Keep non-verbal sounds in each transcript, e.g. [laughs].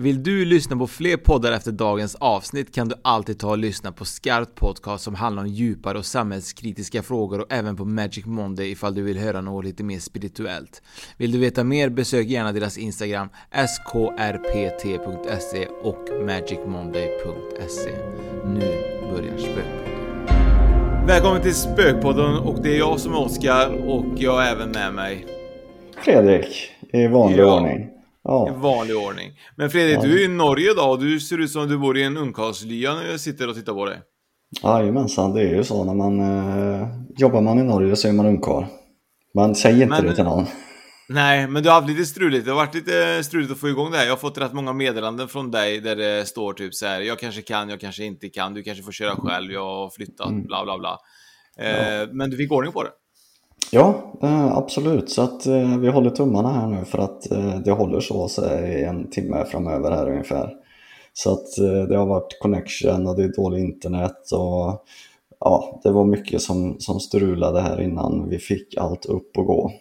Vill du lyssna på fler poddar efter dagens avsnitt kan du alltid ta och lyssna på Skarpt Podcast som handlar om djupare och samhällskritiska frågor och även på Magic Monday ifall du vill höra något lite mer spirituellt. Vill du veta mer besök gärna deras Instagram skrpt.se och magicmonday.se. Nu börjar Spökpodden. Välkommen till Spökpodden och det är jag som är Oskar och jag har även med mig Fredrik, i vanlig Ja. ordning. I Ja. vanlig ordning. Men Fredrik, du är i Norge idag och du ser ut som du bor i en ungkarlslya när jag sitter och tittar på dig. Jajamensan, det är ju så när man eh, jobbar man i Norge så är man ungkarl. Man säger inte Men- det till någon. Nej, men du har haft lite struligt. Det har varit lite struligt att få igång det här. Jag har fått rätt många meddelanden från dig där det står typ så här. Jag kanske kan, jag kanske inte kan. Du kanske får köra själv. Jag har flyttat, bla bla bla. Eh, Men du fick ordning på det. Ja, eh, absolut. Så att eh, vi håller tummarna här nu för att eh, det håller så, i en timme framöver här ungefär. Så att det har varit connection och det är dåligt internet och ja, det var mycket som, som strulade här innan vi fick allt upp och gå.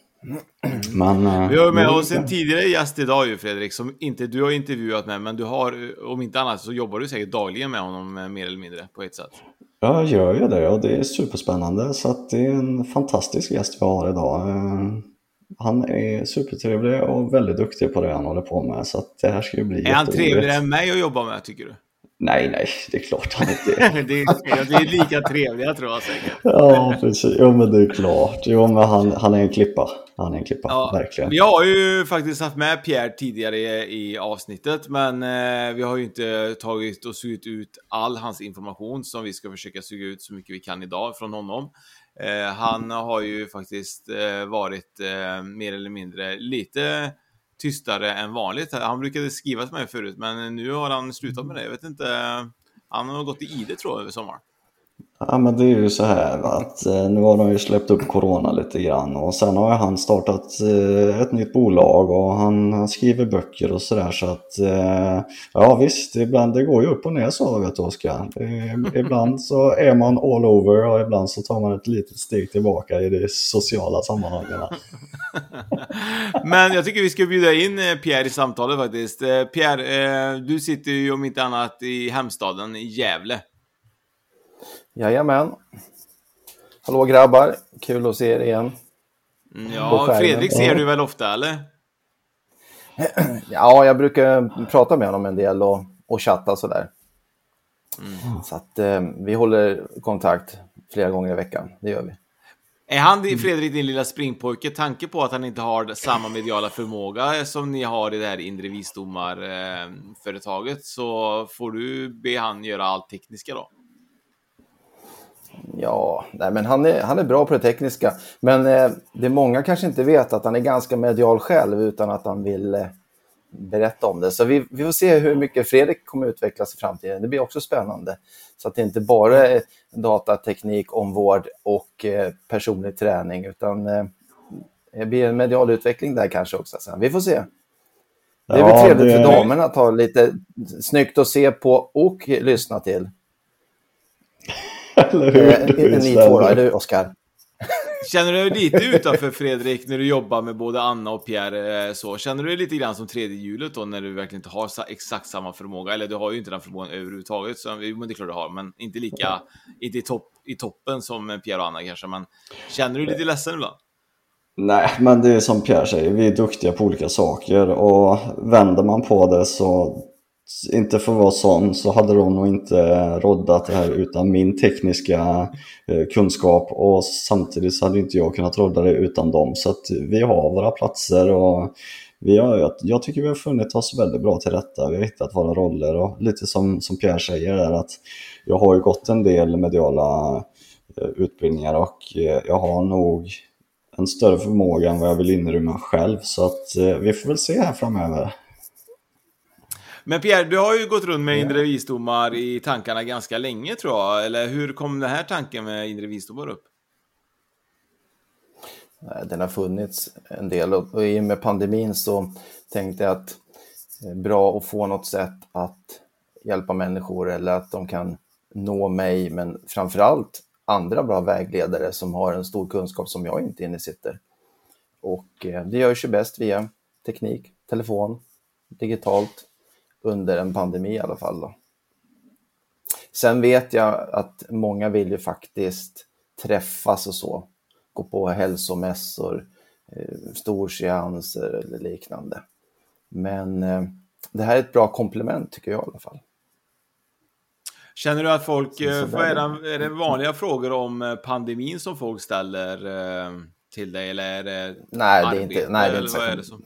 Men, Vi har med oss en tidigare gäst idag ju Fredrik, som inte du har intervjuat med, men du har, om inte annat så jobbar du säkert dagligen med honom mer eller mindre på ett sätt. Ja, jag gör ju det och det är superspännande så att det är en fantastisk gäst vi har idag. Eh, Han är supertrevlig och väldigt duktig på det han håller på med så att det här ska ju bli Är han trevligare än mig att jobba med, tycker du? Nej, nej, det är klart han inte [laughs] är. det, är, det är lika trevliga tror jag säkert. Ja, precis. Jo, men det är klart. Jo, men han, han är en klippa. Han är en klippa, Ja, verkligen. Vi har ju faktiskt haft med Pierre tidigare i, i avsnittet, men eh, vi har ju inte tagit och sugit ut all hans information som vi ska försöka suga ut så mycket vi kan idag från honom. Eh, han har ju faktiskt eh, varit eh, mer eller mindre lite tystare än vanligt. Han brukade skriva till mig förut, men nu har han slutat med det. Jag vet inte. Han har gått i ide tror jag över sommaren. Ja, men det är ju så här att eh, nu har de ju släppt upp corona lite grann och sen har ju han startat eh, ett nytt bolag och han, skriver böcker och sådär så att eh, ja visst, ibland det går ju upp och ner så vet du Oskar. Ibland så är man all over och ibland så tar man ett litet steg tillbaka i de sociala sammanhangen. [laughs] Men jag tycker vi ska bjuda in Pierre i samtalet faktiskt. Pierre, du sitter ju om inte annat i hemstaden i Gävle. Jajamän. Hallå grabbar, kul att se er igen. Mm, Ja. Fredrik ser Ja. du väl ofta eller? Ja, jag brukar prata med honom en del och, och chatta sådär. Mm. Så att eh, vi håller kontakt flera gånger i veckan, det gör vi. Är han, Fredrik, din lilla springpojke, tanke på att han inte har samma mediala förmåga som ni har i det här inre visdomar-företaget så får du be han göra allt tekniska då? Ja, nej, men han är, han är bra på det tekniska. Men eh, det många kanske inte vet att han är ganska medial själv utan att han vill eh, berätta om det. Så vi, vi får se hur mycket Fredrik kommer utvecklas i framtiden. Det blir också spännande. Så att det inte bara är datateknik, omvård och eh, personlig träning utan eh, det blir en medial utveckling där kanske också. Så vi får se. Det är Ja, väl trevligt det- för damerna att ha lite snyggt att se på och lyssna till. Eller Eh, hur? ni två då, eller Oskar? Känner du dig lite utanför Fredrik när du jobbar med både Anna och Pierre? eh, Så? Känner du dig lite grann som tredje hjulet då när du verkligen inte har exakt samma förmåga? Eller du har ju inte den förmågan överhuvudtaget, så, men det är klart du har, men inte lika inte i, topp, i toppen som eh, Pierre och Anna kanske. Men känner du dig lite ledsen ibland? Nej, men det är som Pierre säger, vi är duktiga på olika saker och vänder man på det så inte för att vara sån så hade de nog inte roddat det här utan min tekniska eh, kunskap och samtidigt så hade inte jag kunnat rodda det utan dem. Så att vi har våra platser och vi har, jag tycker vi har funnit oss väldigt bra till rätta. Vi har hittat våra roller och lite som, som Pierre säger där att jag har ju gått en del mediala eh, utbildningar och eh, jag har nog en större förmåga än vad jag vill inrymma själv så att vi får väl se här framöver. Men Pierre, du har ju gått runt med inre visdomar i tankarna ganska länge tror jag. Eller hur kom den här tanken med inre visdomar upp? Den har funnits en del och i och med pandemin så tänkte jag att det är bra att få något sätt att hjälpa människor eller att de kan nå mig, men framförallt andra bra vägledare som har en stor kunskap som jag inte inne Och eh, det görs ju bäst via teknik, telefon, digitalt under en pandemi i alla fall. Då. Sen vet jag att många vill ju faktiskt träffas och så, gå på hälsomässor, eh, storseanser eller liknande. Men eh, det här är ett bra komplement tycker jag i alla fall. Känner du att folk, eh, är det, är det vanliga frågor om pandemin som folk ställer till dig eller är det Nej, det är inte, nej, det är inte är det så?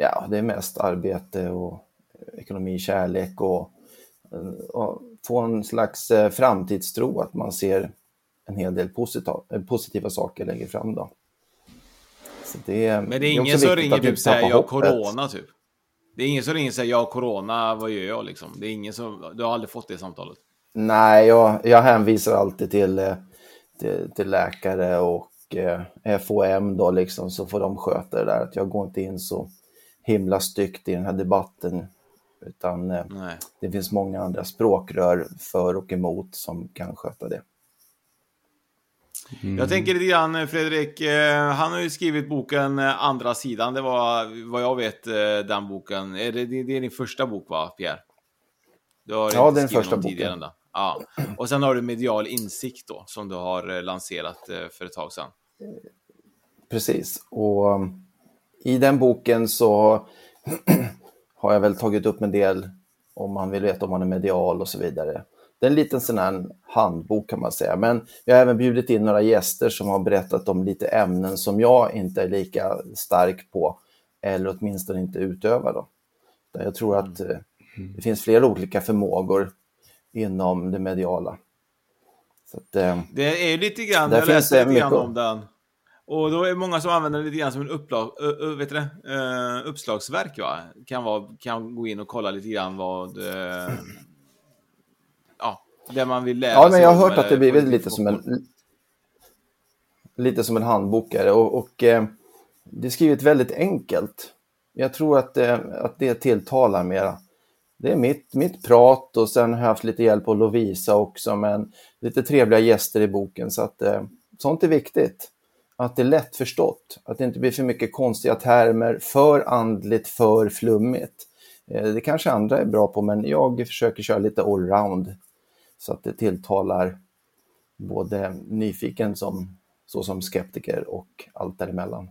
Ja, det är mest arbete och ekonomi, kärlek och, och få en slags eh, framtidstro att man ser en hel del positiva, positiva saker lägger fram då. Det, Men det är ingen som ringer typ säger jag corona typ? Det är ingen som ringer och säger jag corona, vad gör jag liksom? Det är ingen som, du har aldrig fått det samtalet? Nej, jag, jag hänvisar alltid till, eh, till, till läkare och eh, FOM då liksom, så får de sköta det där. Att jag går inte in så himla styggt i den här debatten. Utan eh, Nej. det finns många andra språkrör för och emot som kan sköta det. Mm. Jag tänker lite grann, eh, Fredrik, eh, han har ju skrivit boken Andra sidan. Det var vad jag vet den boken. Är det, det är din första bok va, Pierre? Du har ja, den första boken. Ja. Och sen har du Medial insikt då, som du har lanserat för ett tag sedan. Precis, och i den boken så [clears throat] har jag väl tagit upp en del om man vill veta om man är medial och så vidare. Det är en liten sån här handbok kan man säga, men jag har även bjudit in några gäster som har berättat om lite ämnen som jag inte är lika stark på, eller åtminstone inte utövar. Då. Jag tror att mm. det finns flera olika förmågor inom det mediala. Att, eh, det är lite grann, jag läste lite grann om den. Och då är det många som använder det lite grann som en upplag, uh, vet det, uh, uppslagsverk. Va? Kan, vara, kan gå in och kolla lite grann vad... Uh, ja, det man vill lära sig. Ja, men jag har hört att det blir lite som en... Lite som en handbok är det. Och, och eh, det är skrivet väldigt enkelt. Jag tror att, eh, att det tilltalar mera. Det är mitt, mitt prat och sen har jag haft lite hjälp av Lovisa också, men lite trevliga gäster i boken. Så att eh, sånt är viktigt att det är lättförstått, att det inte blir för mycket konstiga termer, för andligt, för flummigt. Eh, det kanske andra är bra på, men jag försöker köra lite allround så att det tilltalar både nyfiken som som skeptiker och allt däremellan.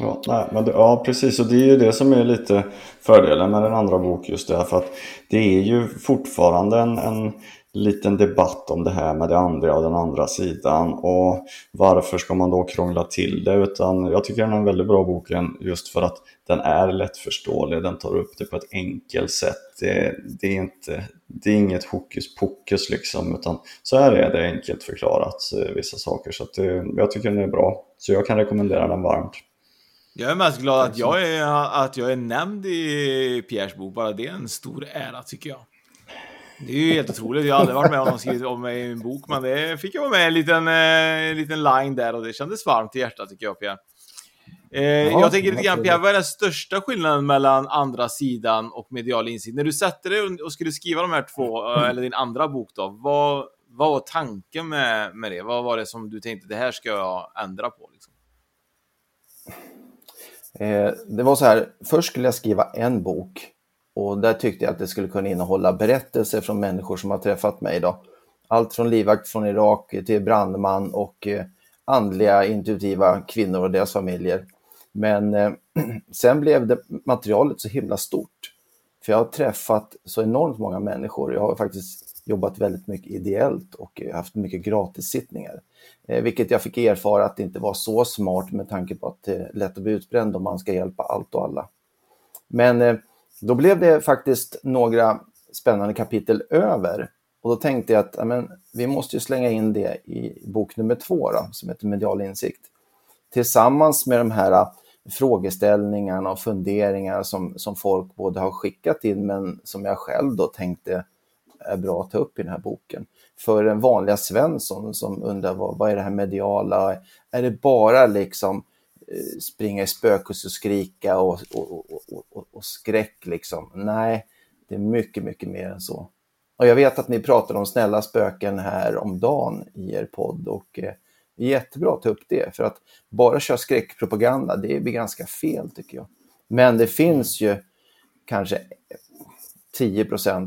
Ja, nej, men det, ja, precis. Och det är ju det som är lite fördelen med den andra boken just därför att det är ju fortfarande en, en liten debatt om det här med det andra och den andra sidan och varför ska man då krångla till det utan jag tycker den är en väldigt bra boken just för att den är lättförståelig, den tar upp det på ett enkelt sätt. Det, det är, inte, det är inget hokus pokus liksom utan så här är det enkelt förklarat eh, vissa saker så det, jag tycker den är bra. Så jag kan rekommendera den varmt. Jag är mest glad att jag är, att jag är nämnd i Pierres bok, bara det är en stor ära tycker jag. Det är ju helt otroligt. Jag har aldrig varit med om någon skrivit om mig i en bok, men det fick jag vara med en liten, eh, en liten line där och det kändes varmt i hjärtat tycker jag, Pierre. Eh, ja, jag tänker lite grann, Pierre, vad är den största skillnaden mellan andra sidan och medial insikt? När du satte dig och skulle skriva de här två, eh, eller din andra bok då, vad, vad var tanken med, med det? Vad var det som du tänkte, det här ska jag ändra på? Liksom? Eh, det var så här, först skulle jag skriva en bok och där tyckte jag att det skulle kunna innehålla berättelser från människor som har träffat mig. Då. Allt från livvakt från Irak till brandman och eh, andliga intuitiva kvinnor och deras familjer. Men eh, [clears throat] sen blev det materialet så himla stort. För jag har träffat så enormt många människor. Jag har faktiskt jobbat väldigt mycket ideellt och haft mycket gratissittningar. Eh, vilket jag fick erfara att det inte var så smart med tanke på att det är lätt att bli utbränd om man ska hjälpa allt och alla. Men eh, då blev det faktiskt några spännande kapitel över. Och då tänkte jag att amen, vi måste ju slänga in det i bok nummer två då, som heter Medial insikt. Tillsammans med de här äh, frågeställningarna och funderingar som, som folk både har skickat in men som jag själv då tänkte är bra att ta upp i den här boken. För den vanliga Svensson som undrar vad, vad är det här mediala? Är det bara liksom Eh, springa i spökhus och skrika och, och, och, och, skräck liksom? Nej, det är mycket, mycket mer än så. Och jag vet att ni pratar om snälla spöken här om dagen i er podd och eh, det är jättebra att ta upp det för att bara köra skräckpropaganda, det blir ganska fel tycker jag. Men det finns ju kanske 10% eh,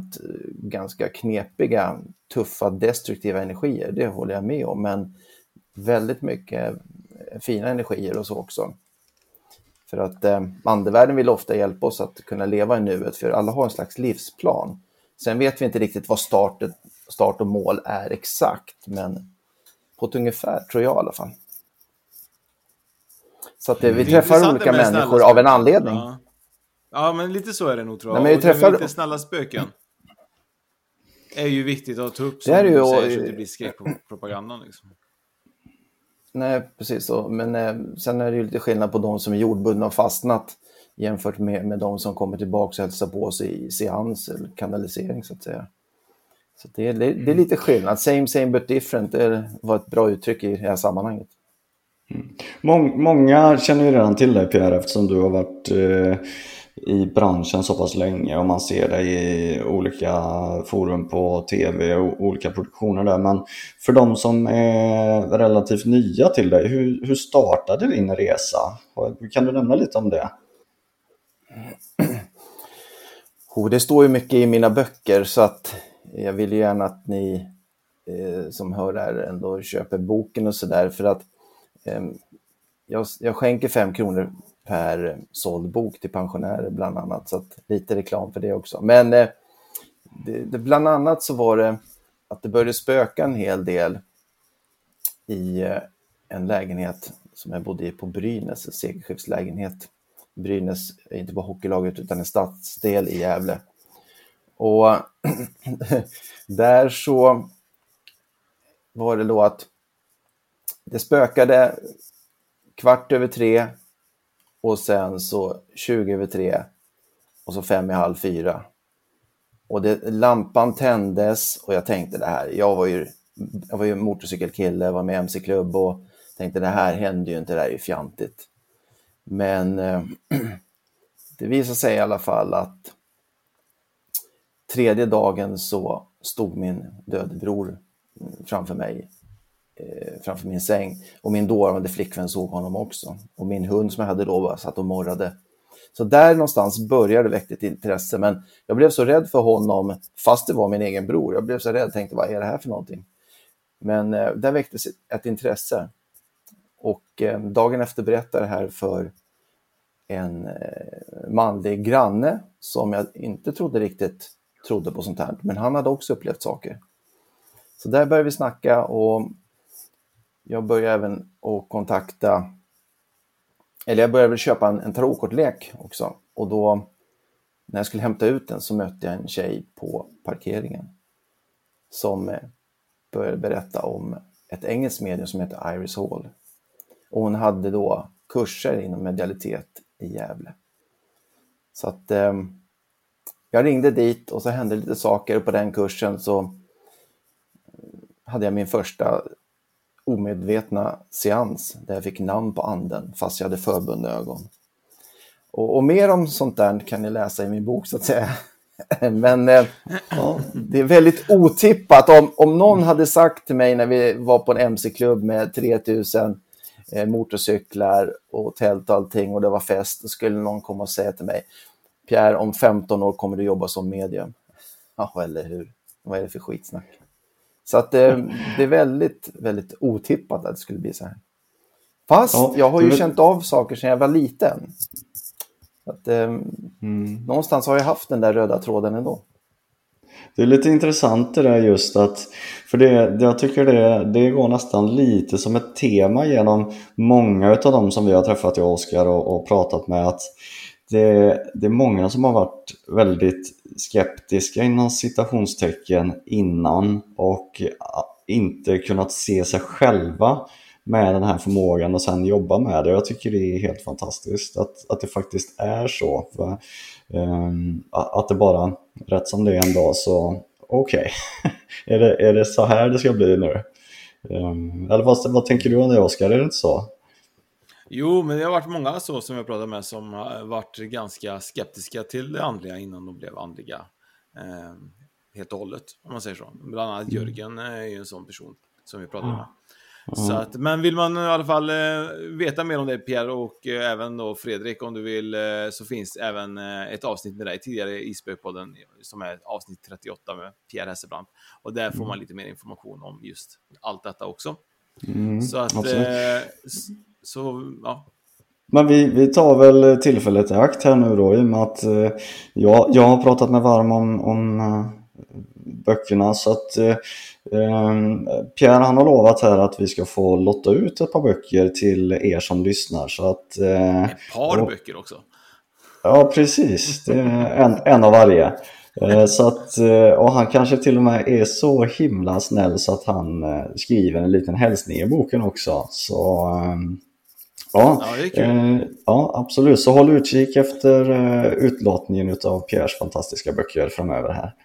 ganska knepiga, tuffa, destruktiva energier. Det håller jag med om, men väldigt mycket fina energier och så också. För att eh, andevärlden vill ofta hjälpa oss att kunna leva i nuet, för alla har en slags livsplan. Sen vet vi inte riktigt vad startet, start och mål är exakt, men på ett ungefär tror jag i alla fall. Så att eh, vi träffar olika människor av en anledning. Ja. ja. men lite så är det nog tror jag. Nej, men vi träffar... lite snälla spöken. är ju viktigt att ta upp som det är ju, säger, så att det blir skräckpropagandan. Liksom. Nej, precis så. Men eh, sen är det ju lite skillnad på de som är jordbundna och fastnat jämfört med, med de som kommer tillbaka och hälsar på oss i seans eller kanalisering så att säga. Så det, är, det är lite skillnad. Same same but different det var ett bra uttryck i det här sammanhanget. Mm. Mång, många känner ju redan till dig Pierre eftersom du har varit eh, i branschen så pass länge och man ser dig i olika forum på tv och olika produktioner där. Men för de som är relativt nya till dig, hur, hur startade din resa? Kan du nämna lite om det? [clears throat] Oh, det står ju mycket i mina böcker så att jag vill gärna att ni eh, som hör det här ändå köper boken och sådär för att eh, jag, jag skänker fem kronor per såld bok till pensionärer bland annat. Så att lite reklam för det också. Men eh, det, det, bland annat så var det att det började spöka en hel del i eh, en lägenhet som jag bodde i på Brynäs, en sekelskifteslägenhet. Brynäs är inte bara hockeylaget utan en stadsdel i Gävle. Och [clears throat] där så var det då att det spökade kvart över tre och sen så 20 över 3 och så fem i halv fyra. Och det, lampan tändes och jag tänkte det här, jag var ju, jag var ju motorcykelkille, var med i MC-klubb och tänkte det här händer ju inte, det här är ju fjantigt. Men eh, [clears throat] det visade sig i alla fall att tredje dagen så stod min döde bror framför mig, framför min säng. Och min dåvarande flickvän såg honom också. Och min hund som jag hade då bara satt och morrade. Så där någonstans började det väcka ett intresse. Men jag blev så rädd för honom, fast det var min egen bror. Jag blev så rädd, tänkte vad är det här för någonting? Men eh, där väcktes ett intresse. Och eh, dagen efter berättade det här för en eh, manlig granne som jag inte trodde riktigt trodde på sånt här. Men han hade också upplevt saker. Så där började vi snacka och jag började även att kontakta, eller jag började väl köpa en, en tarotkortlek också. Och då när jag skulle hämta ut den så mötte jag en tjej på parkeringen som eh, började berätta om ett engelskt medium som heter Iris Hall. Och hon hade då kurser inom medialitet i Gävle. Så att eh, jag ringde dit och så hände lite saker och på den kursen så hade jag min första omedvetna seans där jag fick namn på anden fast jag hade förbundna ögon. Och, och, mer om sånt där kan ni läsa i min bok så att säga. [laughs] Men eh, ja, det är väldigt otippat. Om, om någon hade sagt till mig när vi var på en mc-klubb med 3000 eh, motorcyklar och tält och allting och det var fest, då skulle någon komma och säga till mig Pierre, om 15 år kommer du jobba som medium. [laughs] Ja, eller hur? Vad är det för skitsnack? Så att det, eh, det är väldigt, väldigt otippat att det skulle bli så här. Fast Ja, jag har ju vet- känt av saker sedan jag var liten. Att, eh, Mm. Någonstans har jag haft den där röda tråden ändå. Det är lite intressant det där just att, för det, det, jag tycker det, det går nästan lite som ett tema genom många av dem som vi har träffat, jag och Oskar, och, och pratat med att det, det är många som har varit väldigt skeptiska inom citationstecken innan och inte kunnat se sig själva med den här förmågan och sen jobba med det. Jag tycker det är helt fantastiskt att, att det faktiskt är så. För, um, att det bara, rätt som det är en dag så, okej, [laughs] är, det, är det så här det ska bli nu? Um, eller vad, vad tänker du om det Oskar, är det inte så? Jo, men det har varit många så som jag pratat med som har varit ganska skeptiska till det andliga innan de blev andliga. Eh, helt och hållet, om man säger så. Bland annat Jörgen är ju en sån person som vi pratade med. Så att, men vill man i alla fall eh, veta mer om det Pierre och eh, även då Fredrik om du vill eh, så finns även eh, ett avsnitt med dig tidigare i Spökpodden som är avsnitt 38 med Pierre Hesselbrandt. Och där får man lite mer information om just allt detta också. Mm, så att, så ja, Men vi, vi tar väl tillfället i akt här nu då i och med att eh, jag, jag har pratat med Varm om, om eh, böckerna så att eh, eh, Pierre han har lovat här att vi ska få lotta ut ett par böcker till er som lyssnar så att eh, ett par och- böcker också. Ja, precis. Det är en, en av varje. Eh, Så att, och han kanske till och med är så himla snäll så att han skriver en liten hälsning i boken också. Så ja, Ja, eh, ja, absolut. Så håll utkik efter eh, utlottningen av Pierres fantastiska böcker framöver här.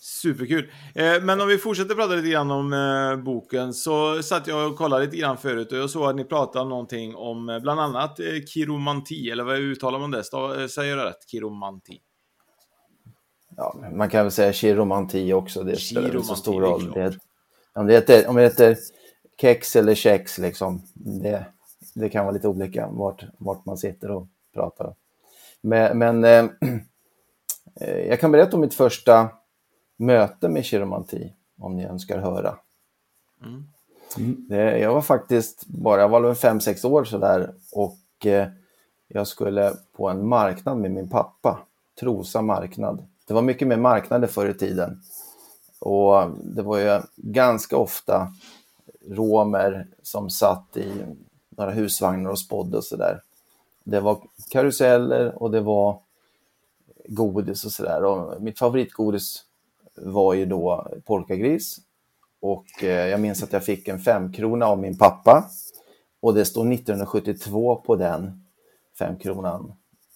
Superkul. Eh, men om vi fortsätter prata lite grann om eh, boken så satt jag och kollade lite grann förut och jag såg att ni pratade någonting om eh, bland annat eh, kiromanti, eller vad uttalar man det? Stav- eh, Säger jag rätt? Kiromanti. Ja, man kan väl säga kiromanti också. Det spelar inte så stor roll. Det, om, det heter, om det heter kex eller kex, liksom, det, det kan vara lite olika vart, vart man sitter och pratar. Men, men eh, [clears throat] eh, jag kan berätta om mitt första möte med kiromanti, om ni önskar höra. Det, jag var faktiskt bara, jag var väl fem sex år sådär och eh, jag skulle på en marknad med min pappa, Trosa marknad. Det var mycket mer marknader förr i tiden. Och det var ju ganska ofta romer som satt i några husvagnar och spådde och sådär. Det var karuseller och det var godis och sådär. Mitt favoritgodis var ju då polkagris. Och eh, jag minns att jag fick en femkrona av min pappa. Och det står 1972 på den femkronan.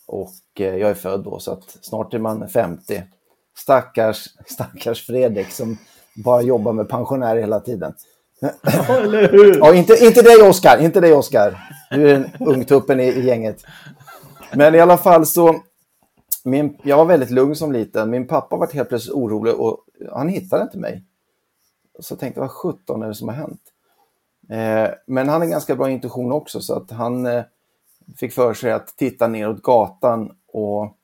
Och eh, jag är född då så att snart är man 50. Stackars, stackars Fredrik som bara jobbar med pensionärer hela tiden. [laughs] Eller hur? Ja, inte, inte dig Oskar, inte dig Oskar. Du är den ungtuppen i, i gänget. Men i alla fall så, min, jag var väldigt lugn som liten. Min pappa var helt plötsligt orolig och han hittade inte mig. Så jag tänkte, vad sjutton är det som har hänt? Eh, men han har ganska bra intuition också så att han eh, fick för sig att titta neråt gatan och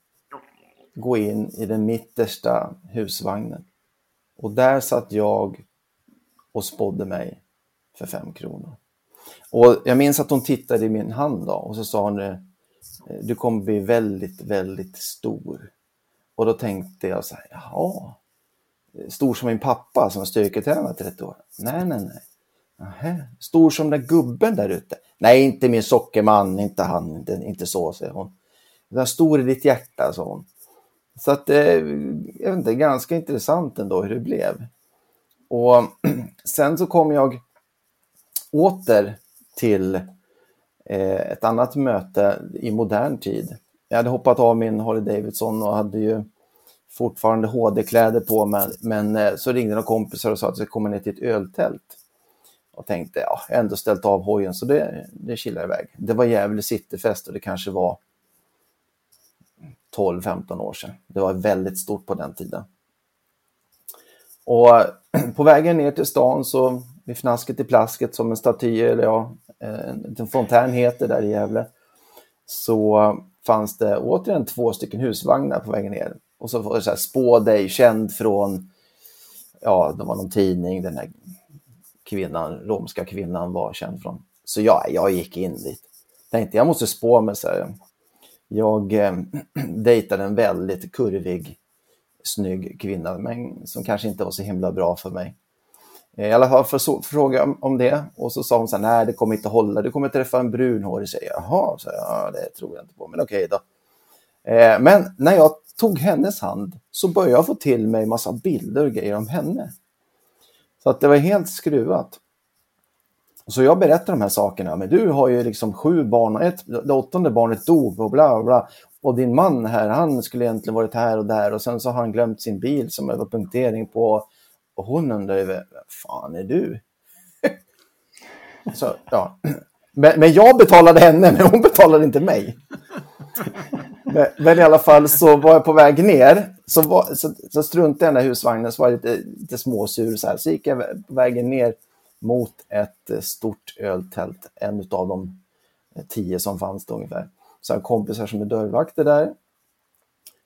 gå in i den mittersta husvagnen. Och där satt jag och spådde mig för fem kronor. Och jag minns att hon tittade i min hand då, och så sa hon eh, du kommer bli väldigt, väldigt stor. Och då tänkte jag så här, jaha, stor som min pappa som har styrketränat 30 år? Nej, nej, nej. Aha. Stor som den gubben där ute? Nej, inte min sockerman, inte han, inte, inte så, säger hon. Den stor i ditt hjärta, sa hon. Så att, eh, jag vet inte, ganska intressant ändå hur det blev. Och [clears throat] sen så kom jag åter till eh, ett annat möte i modern tid. Jag hade hoppat av min Harley Davidson och hade ju fortfarande HD-kläder på mig, men eh, så ringde några kompisar och sa att jag skulle komma ner till ett öltält. Och tänkte, ja, jag har ändå ställt av hojen så det, det kilar iväg. Det var Gävle Cityfest och det kanske var 12-15 år sedan. Det var väldigt stort på den tiden. Och [clears throat] på vägen ner till stan så vid Fnasket i Plasket som en staty, eller ja, eh, en liten fontän heter där i Gävle, så fanns det återigen två stycken husvagnar på vägen ner. Och så var det så här, spå dig, känd från, ja, det var någon tidning, den här kvinnan, romska kvinnan var känd från Så jag, jag gick in dit. Tänkte jag måste spå mig. Så här. Jag eh, [clears throat] dejtade en väldigt kurvig, snygg kvinna, men som kanske inte var så himla bra för mig. Eh, I alla fall för fråga om, det och så sa hon så här, nej det kommer inte hålla, du kommer träffa en brunhårig tjej. Jaha, så ja, det tror jag inte på, men okej då. Eh, men när jag tog hennes hand så började jag få till mig massa bilder och grejer om henne. Så att det var helt skruvat. Så jag berättar de här sakerna, men du har ju liksom sju barn och ett, det åttonde barnet dog och bla bla. Och din man här, han skulle egentligen varit här och där och sen så har han glömt sin bil som det var punktering på. Och hon undrar ju, vem fan är du? [laughs] så, ja. men, men jag betalade henne, men hon betalade inte mig. Men, men, i alla fall så var jag på väg ner. Så, var, så, så struntade jag i den där husvagnen, så var jag lite, lite småsur. Så, här. så gick jag på vägen ner mot ett eh, stort öltält. En av de tio som fanns då ungefär. Så kompisar som är dörrvakter där.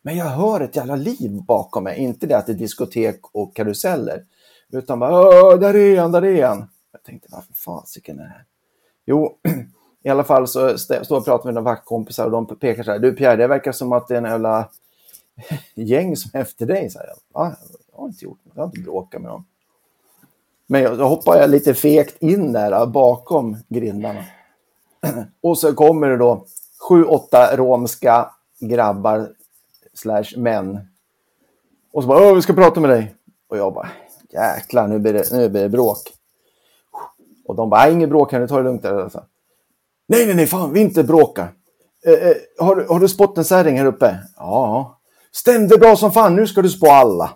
Men jag hör ett jävla liv bakom mig. Inte det att det är diskotek och karuseller. Utan bara, där är han, där är han. Jag tänkte, varför fasiken är det här? Jo, [clears throat] i alla fall så står jag och pratar med några vaktkompisar och de pekar så här. Du Pierre, det verkar som att det är en jävla [laughs] gäng som är efter dig. Så här, Va? Jag har inte gjort något, jag har inte bråkat med dem. Men jag, då hoppar jag lite fegt in där bakom grindarna. [clears throat] och så kommer det då sju, åtta romska grabbar slash män. Och så bara, vi ska prata med dig. Och jag bara, jäklar, nu blir det, nu blir det bråk. Och de bara, inget bråk här, nu tar det lugnt. Där. Så, alltså. nej, nej, nej, fan, vi inte bråka. Eh, eh, har, har du spått en särring här uppe? Ja. Stämde bra som fan, nu ska du spå alla.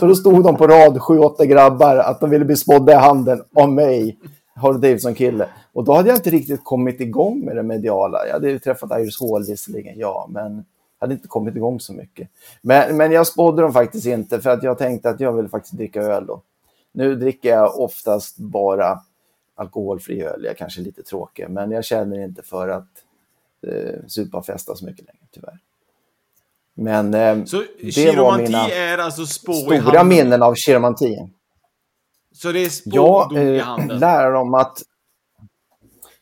Så då stod de på rad, sju, åtta grabbar, att de ville bli spådda i handen av mig, Harley Davidson-kille. Och då hade jag inte riktigt kommit igång med det mediala. Jag hade ju träffat Iris Hall visserligen, ja, men hade inte kommit igång så mycket. Men, men jag spådde dem faktiskt inte för att jag tänkte att jag vill faktiskt dricka öl då. Nu dricker jag oftast bara alkoholfri öl. Jag är kanske lite tråkig, men jag känner inte för att eh, supa och festa så mycket längre, tyvärr. Men eh, det var mina är alltså stora minnen av chiromanti. Så det är spådom ja, i eh, handen? lära dem att...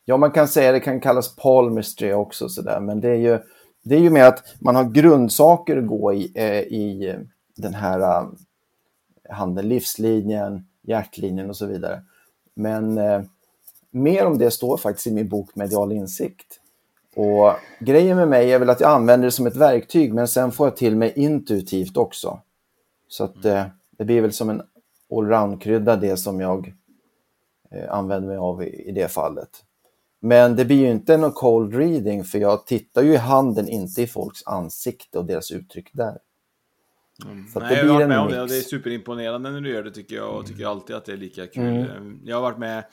Ja, man kan säga det kan kallas palmistry också, så där, men det är ju det är ju med att man har grundsaker att gå i, eh, i den här uh, handeln, livslinjen, hjärtlinjen och så vidare. Men eh, mer om det står faktiskt i min bok Medial insikt. Och grejen med mig är väl att jag använder det som ett verktyg, men sen får jag till mig intuitivt också. Så att eh, det blir väl som en allround-krydda det som jag eh, använder mig av i, i det fallet. Men det blir ju inte någon cold reading för jag tittar ju i handen, inte i folks ansikte och deras uttryck där. Mm. Så Nej, jag har varit med om det och det är superimponerande när du gör det tycker jag och tycker alltid att det är lika kul. Mm. Jag har varit med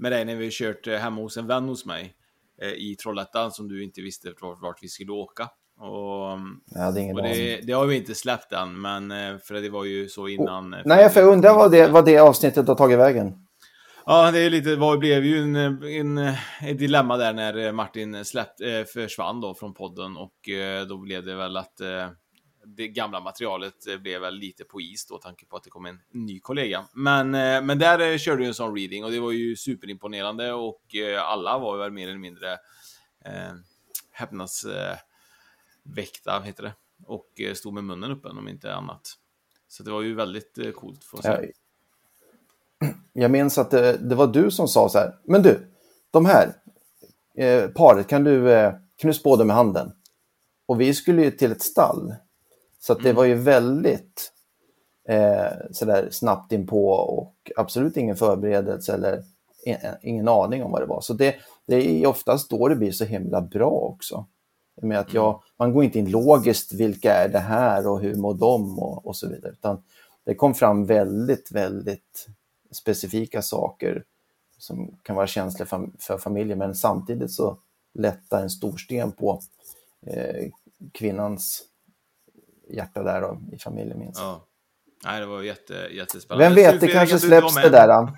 med dig när vi kört eh, hemma hos en vän hos mig eh, i Trollhättan som du inte visste vart, vart vi skulle åka. Och, ja, det, och det, det, har vi inte släppt än, men eh, för det var ju så innan. Oh, nej, för jag undrar vad det, vad det avsnittet har tagit vägen. Ja, det är lite, det blev ju en, en, ett dilemma där när Martin släppt, eh, försvann då från podden och eh, då blev det väl att eh, det gamla materialet blev väl lite på is då, tanke på att det kom en ny kollega. Men, eh, men där körde ju en sån reading och det var ju superimponerande och eh, alla var väl mer eller mindre eh, häpnadsväckta, eh, heter det, och eh, stod med munnen öppen om inte annat. Så det var ju väldigt eh, coolt. För att se [clears throat] jag minns att det, det, var du som sa så här, men du, de här eh, paret, kan du, eh, kan du spå dem med handen? Och vi skulle ju till ett stall. Så det mm. var ju väldigt eh, sådär snabbt inpå och absolut ingen förberedelse eller ingen aning om vad det var. Så det, det är oftast då det blir så himla bra också. Med att jag, mm. man går inte in logiskt, vilka är det här och hur mår de och, och så vidare. Utan det kom fram väldigt, väldigt specifika saker som kan vara känsliga för familjen men samtidigt så lättar en stor sten på eh, kvinnans hjärta där då, i familjen minst. Ja. Nej, det var jätte, jättespännande. Vem vet, det kanske släpps det där. [laughs]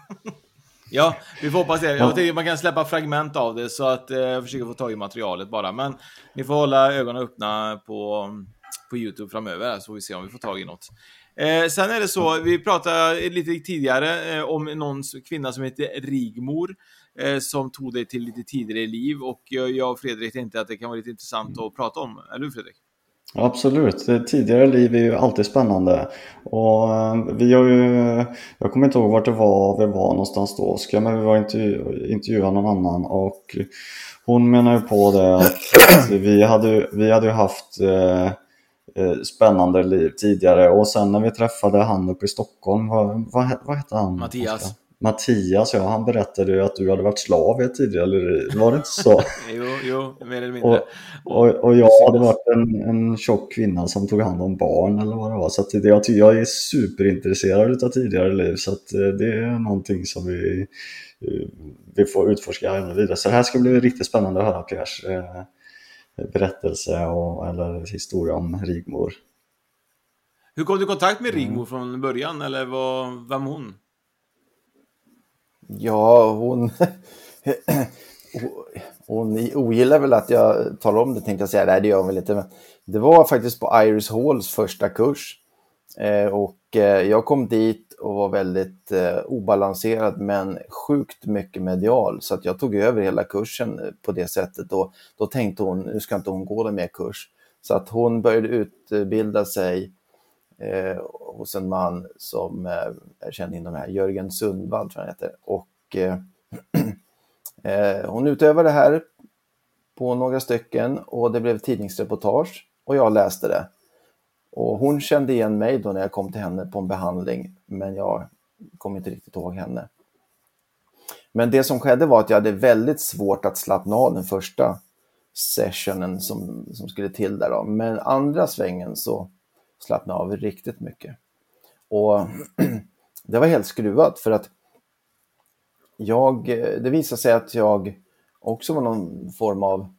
ja, vi får hoppas det. Jag tycker man kan släppa fragment av det så att eh, försöka få tag i materialet bara. Men ni får hålla ögonen öppna på, på Youtube framöver så får vi se om vi får tag i något. Eh, sen är det så, vi pratade lite tidigare eh, om någon kvinna som heter Rigmor eh, som tog dig till lite tidigare liv och jag och Fredrik tänkte att det kan vara lite intressant att prata om. Eller hur Fredrik? Absolut, tidigare liv är ju alltid spännande. Och eh, vi har ju, jag kommer inte ihåg vart det var vi var någonstans då Oskar, men vi var intervju, intervjuade någon annan och hon menar ju på det att [clears throat] vi hade, vi hade ju haft eh, eh, spännande liv tidigare och sen när vi träffade han uppe i Stockholm, vad, vad, vad hette han? Mattias. Oskar? Mattias, ja, han berättade ju att du hade varit slav i ett tidigare liv, var det inte så? [laughs] jo, jo, mer eller mindre. Och, och, och jag hade varit en, en tjock kvinna som tog hand om barn eller vad det var. Så det, jag, jag är superintresserad av tidigare liv så eh, det är någonting som vi, eh, vi får utforska ännu vidare. Så det här ska bli riktigt spännande att höra Piers eh, berättelse och, eller historia om Rigmor. Hur kom du i kontakt med Rigmor från början eller vad, vem hon? Ja, hon... [clears throat] hon ogillar väl att jag talar om det tänkte jag säga. Nej, det gör hon väl inte. Men det var faktiskt på Iris Halls första kurs. Eh, och eh, jag kom dit och var väldigt eh, obalanserad men sjukt mycket medial. Så att jag tog över hela kursen eh, på det sättet. Och då tänkte hon, nu ska inte hon gå någon mer kurs. Så att hon började utbilda sig eh, hos en man som eh, är känd inom det här, Jörgen Sundvall tror jag han heter. Och eh, [clears throat] eh, hon utövade det här på några stycken och det blev tidningsreportage och jag läste det. Och hon kände igen mig då när jag kom till henne på en behandling, men jag kommer inte riktigt ihåg henne. Men det som skedde var att jag hade väldigt svårt att slappna av den första sessionen som, som skulle till där. Då. Men andra svängen så slappna av riktigt mycket. Och [clears throat] det var helt skruvat för att jag, det visade sig att jag också var någon form av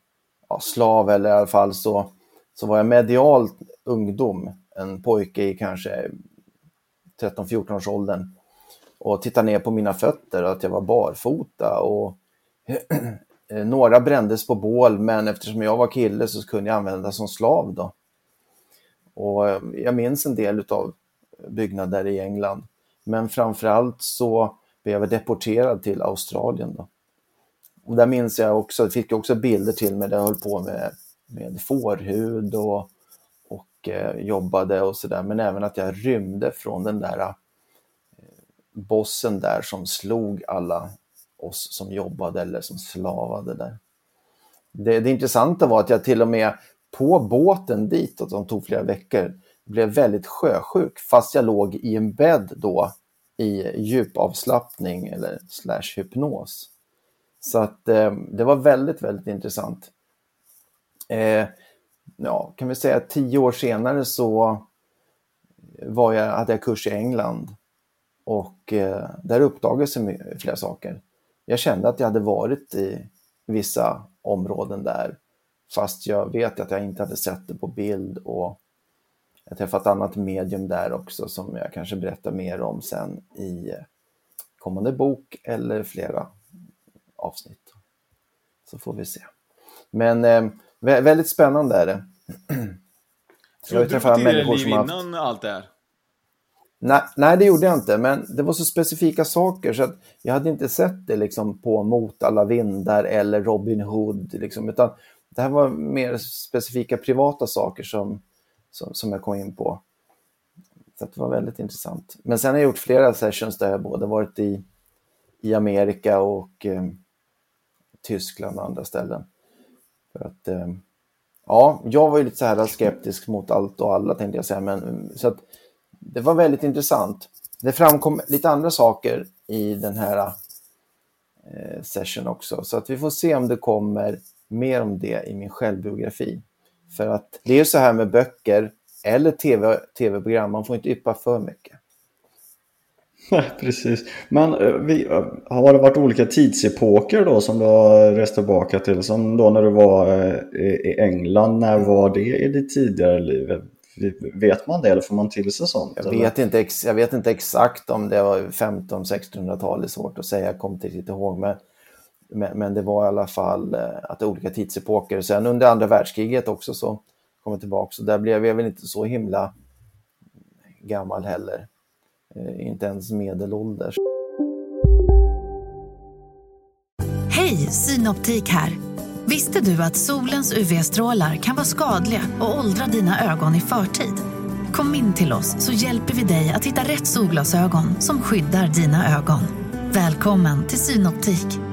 ja, slav eller i alla fall så, så var jag medial ungdom, en pojke i kanske 13-14 års åldern och tittade ner på mina fötter och att jag var barfota och [clears throat] eh, några brändes på bål men eftersom jag var kille så kunde jag använda som slav då. Och eh, jag minns en del av byggnader i England. Men framförallt så blev jag deporterad till Australien. Då. Och där minns jag också, fick jag också bilder till mig där jag höll på med, med fårhud och, och eh, jobbade och sådär. Men även att jag rymde från den där eh, bossen där som slog alla oss som jobbade eller som slavade där. Det, det intressanta var att jag till och med på båten dit, och tog flera veckor, blev väldigt sjösjuk fast jag låg i en bädd då i djupavslappning eller slash hypnos. Så att eh, det var väldigt, väldigt intressant. Eh, ja, kan vi säga tio år senare så var jag, hade jag kurs i England och eh, där uppdagades flera saker. Jag kände att jag hade varit i vissa områden där Fast jag vet att jag inte hade sett det på bild och jag träffat ett annat medium där också som jag kanske berättar mer om sen i kommande bok eller flera avsnitt. Så får vi se. Men eh, väldigt spännande är det. jag har träffat människor som haft... innan allt det här? Nej, nej, det gjorde jag inte, men det var så specifika saker så att jag hade inte sett det liksom på Mot alla vindar eller Robin Hood, liksom, utan det här var mer specifika privata saker som, som, som jag kom in på. Så det var väldigt intressant. Men sen har jag gjort flera sessions där jag både varit i, i Amerika och eh, Tyskland och andra ställen. För att, eh, ja, jag var ju lite så här skeptisk mot allt och alla tänkte jag säga, men så att det var väldigt intressant. Det framkom lite andra saker i den här eh, session också, så att vi får se om det kommer mer om det i min självbiografi. För att det är så här med böcker eller TV, tv-program, man får inte yppa för mycket. Nej, precis. Men eh, vi, eh, har det varit olika tidsepoker då som du har rest tillbaka till? Som då när du var eh, i England, när var det i ditt tidigare liv? Vet man det eller får man till sig sånt? Jag vet, inte, jag vet inte exakt om det var 15-1600-tal, det är svårt att säga, jag kommer inte riktigt ihåg. Men men, men, det var i alla fall eh, att det är olika tidsepoker. Sen under andra världskriget också så kom jag tillbaka. Så där blev jag väl inte så himla gammal heller. Eh, inte ens medelålders. Hej, Synoptik här. Visste du att solens UV-strålar kan vara skadliga och åldra dina ögon i förtid? Kom in till oss så hjälper vi dig att hitta rätt solglasögon som skyddar dina ögon. Välkommen till Synoptik.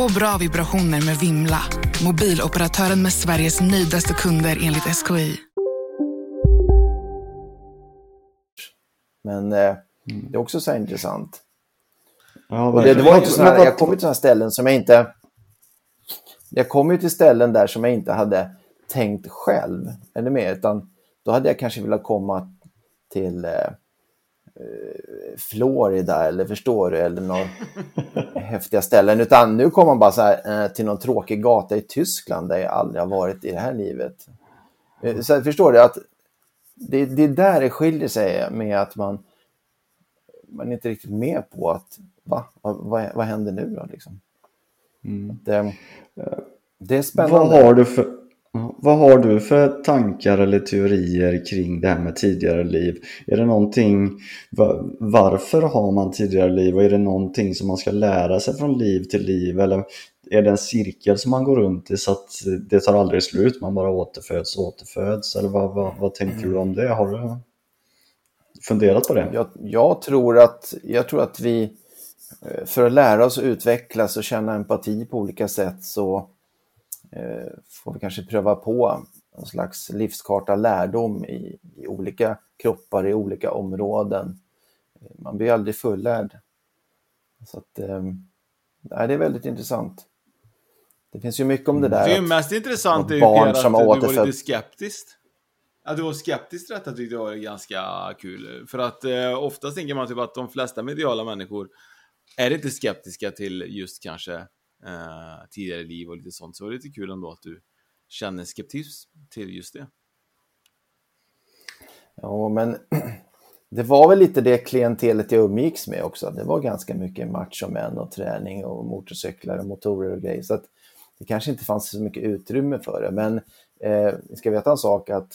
Få bra vibrationer med Vimla. Mobiloperatören med Sveriges nöjdaste kunder enligt SKI. Men eh, det är också så här intressant. Ja, och det, det var inte Men- jag kom till sådana ställen som jag inte... Jag kom ju till ställen där som jag inte hade tänkt själv. Är med? Utan då hade jag kanske velat komma till eh, Florida eller förstår du, eller några häftiga ställen. Utan nu kommer man bara så här, eh, till någon tråkig gata i Tyskland där jag aldrig har varit i det här livet. Eh, Så förstår du att det, det är där det skiljer sig med att man, man är inte riktigt med på att va? Vad, vad, vad händer nu då? Liksom? Det, det är spännande. Vad har, du för, vad har du för tankar eller teorier kring det här med tidigare liv? Är det någonting, varför har man tidigare liv och är det någonting som man ska lära sig från liv till liv? Eller är det en cirkel som man går runt i så att det tar aldrig slut, man bara återföds och återföds? Eller vad, vad, vad tänker du om det? Har du funderat på det? Jag, jag, tror att, jag tror att vi, eh, för att lära oss att utvecklas och känna empati på olika sätt så eh, får vi kanske pröva på en slags livskarta lärdom i, i olika kroppar, i olika områden. Man blir aldrig fullärd. Så att, eh, nej, det är väldigt intressant. Det finns ju mycket om det där. Det är ju mest intressant är ju barn som att du var lite skeptisk. Att du var skeptisk till detta tyckte jag var ganska kul. För att eh, oftast tänker man typ att de flesta mediala människor är inte skeptiska till just kanske eh, tidigare liv och lite sånt. Så det är lite kul ändå att du känner skeptisk till just det. Ja, men [clears throat] det var väl lite det klientelet jag umgicks med också. Det var ganska mycket machomän och träning och motorcyklar och motorer och grejer. Så att det kanske inte fanns så mycket utrymme för det. Men eh, vi ska veta en sak att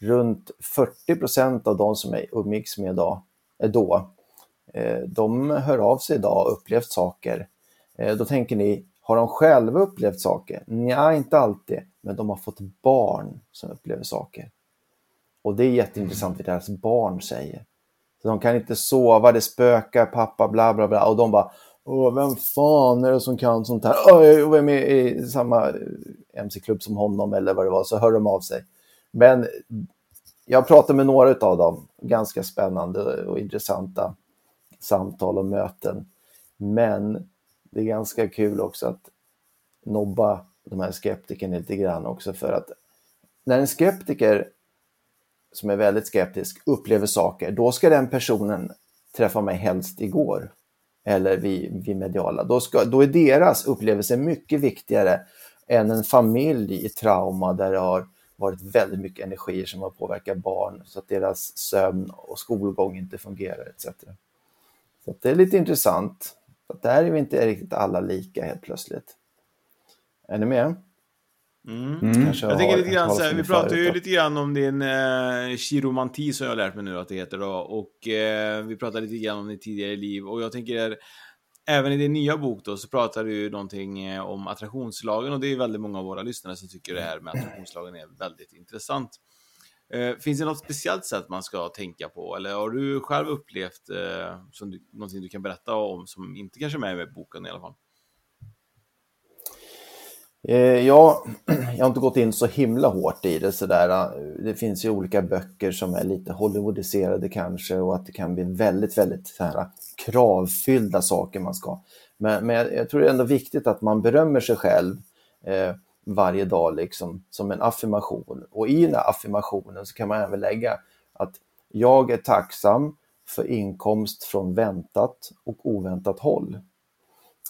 runt 40 procent av de som jag umgicks med idag, eh, då, eh, de hör av sig idag och upplevt saker. Eh, då tänker ni, har de själva upplevt saker? Nej, inte alltid. Men de har fått barn som upplever saker. Och det är jätteintressant vad deras barn säger. Så de kan inte sova, det spökar, pappa, bla bla bla. Och de bara, Åh, vem fan är det som kan sånt här? Åh, jag är med i samma MC-klubb som honom eller vad det var, så hör de av sig. Men jag pratade med några av dem, ganska spännande och intressanta samtal och möten. Men det är ganska kul också att nobba de här skeptikerna lite grann också för att när en skeptiker som är väldigt skeptisk upplever saker, då ska den personen träffa mig helst igår. Eller vid, vid mediala. Då, ska, då är deras upplevelse mycket viktigare än en familj i trauma där det har varit väldigt mycket energier som har påverkat barn så att deras sömn och skolgång inte fungerar etc. Så det är lite intressant. Så där är vi inte riktigt alla lika helt plötsligt. Är ni med? Mm. Kanske Jag tänker lite grann så här, vi pratar ju lite grann om din eh, chiromanti som jag har lärt mig nu att det heter då. Och eh, vi pratade lite grann om ditt tidigare liv. Och jag tänker, även i din nya bok då så pratar du någonting eh, om attraktionslagen. Och det är väldigt många av våra lyssnare som tycker det här med attraktionslagen är väldigt intressant. Eh, finns det något speciellt sätt man ska tänka på? Eller har du själv upplevt eh, som du, någonting du kan berätta om som inte kanske är med i boken i alla fall? Eh, Ja, [clears throat] jag har inte gått in så himla hårt i det sådär. Eh, det finns ju olika böcker som är lite Hollywoodiserade kanske och att det kan bli väldigt, väldigt så här, eh, kravfyllda saker man ska. Men, men jag, jag tror det är ändå viktigt att man berömmer sig själv eh, varje dag liksom som en affirmation. Och i den här affirmationen så kan man även lägga att jag är tacksam för inkomst från väntat och oväntat håll.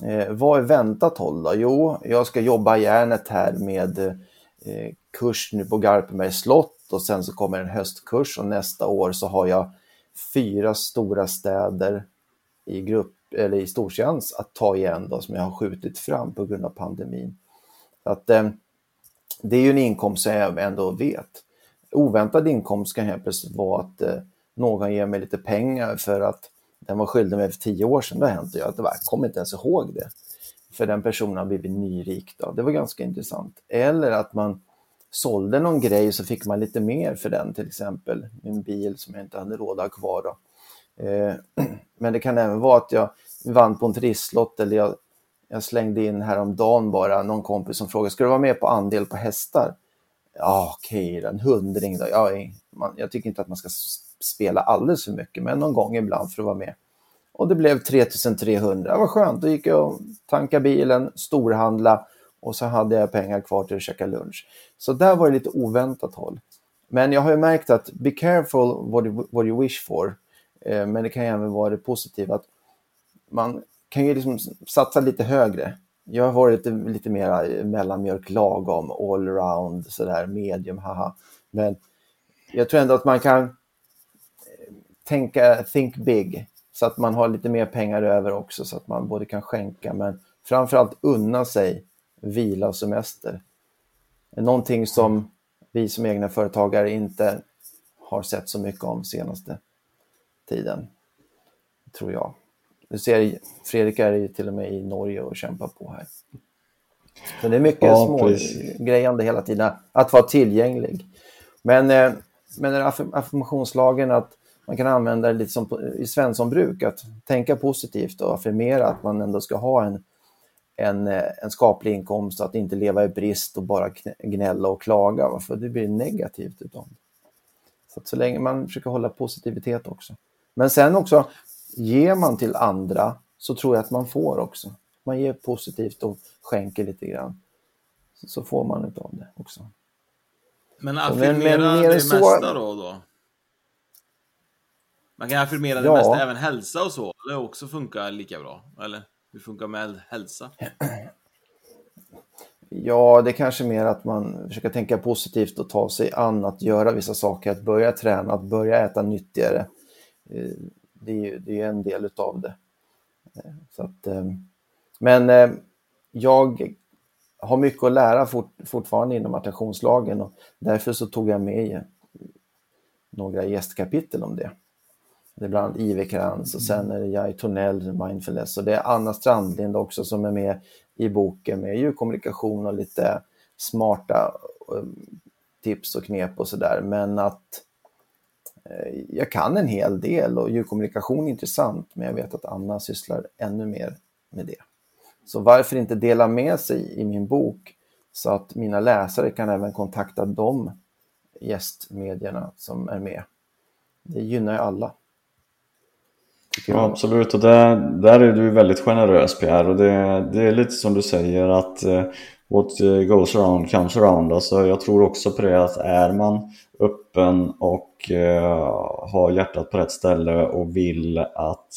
Eh, vad är väntat håll då? Jo, jag ska jobba järnet här med eh, kurs nu på Garpenbergs slott och sen så kommer en höstkurs och nästa år så har jag fyra stora städer i grupp eller i stortjänst att ta igen då som jag har skjutit fram på grund av pandemin. Att, eh, det är ju en inkomst som jag ändå vet. Oväntad inkomst kan helt plötsligt vara att eh, någon ger mig lite pengar för att den var skyldig mig för tio år sedan. Då hänt jag att jag kommer inte ens ihåg det. För den personen har blivit nyrik. Då. Det var ganska intressant. Eller att man sålde någon grej så fick man lite mer för den, till exempel min bil som jag inte hade råd att ha kvar. Då. Eh, [clears throat] men det kan även vara att jag vann på en trisslott eller jag, jag slängde in häromdagen bara någon kompis som frågade, ska du vara med på andel på hästar? Ja, okej, okay, en hundring då. Ja, man, jag tycker inte att man ska spela alldeles för mycket, men någon gång ibland för att vara med. Och det blev 3300, vad skönt. Då gick jag och tankade bilen, storhandla och så hade jag pengar kvar till att käka lunch. Så där var det lite oväntat håll. Men jag har ju märkt att be careful what you, what you wish for. Eh, men det kan ju även vara det positiva att man kan ju liksom satsa lite högre. Jag har varit lite, lite mer eh, mellanmjölk lagom, allround, sådär medium, haha. Men jag tror ändå att man kan eh, tänka, think big, så att man har lite mer pengar över också, så att man både kan skänka, men framförallt unna sig vila och semester. Någonting som vi som egna företagare inte har sett så mycket om senaste tiden, tror jag. Du ser, Fredrik är ju till och med i Norge och kämpar på här. Så det är mycket ja, små precis. grejande hela tiden, att vara tillgänglig. Men, eh, men affirmationslagen att man kan använda det lite som i Svenssonbruk, att tänka positivt och affirmera att man ändå ska ha en, en, eh, en skaplig inkomst, att inte leva i brist och bara gnälla och klaga, för det blir negativt utav det. Så så länge man försöker hålla positivitet också. Men sen också, ger man till andra så tror jag att man får också. Man ger positivt och skänker lite grann. Så får man utav det också. Men affirmera men, det så... mesta då, då? Man kan affirmera det ja. mesta, även hälsa och så, eller också funkar lika bra? Eller hur funkar med hälsa? Ja, det är kanske mer att man försöker tänka positivt och ta sig an att göra vissa saker, att börja träna, att börja äta nyttigare. Det är ju det är en del utav det. Eh, så att, eh, men eh, jag har mycket att lära fort, fortfarande inom attraktionslagen och därför så tog jag med några gästkapitel om det. Det är bland annat Ive Krantz och sen är det Jai Tornell, Mindfulness och det är Anna Strandlind också som är med i boken med djurkommunikation och lite smarta tips och knep och sådär. Men att Eh, Eh, jag kan en hel del och djurkommunikation är intressant, men jag vet att Anna sysslar ännu mer med det. Så varför inte dela med sig i min bok så att mina läsare kan även kontakta de gästmedierna som är med. Det gynnar ju alla. Ja, absolut, och där, där är du väldigt generös Pierre och det, det är lite som du säger att eh, what eh, goes around comes around. Alltså, jag tror också på det att är man öppen och uh, har hjärtat på rätt ställe och vill att,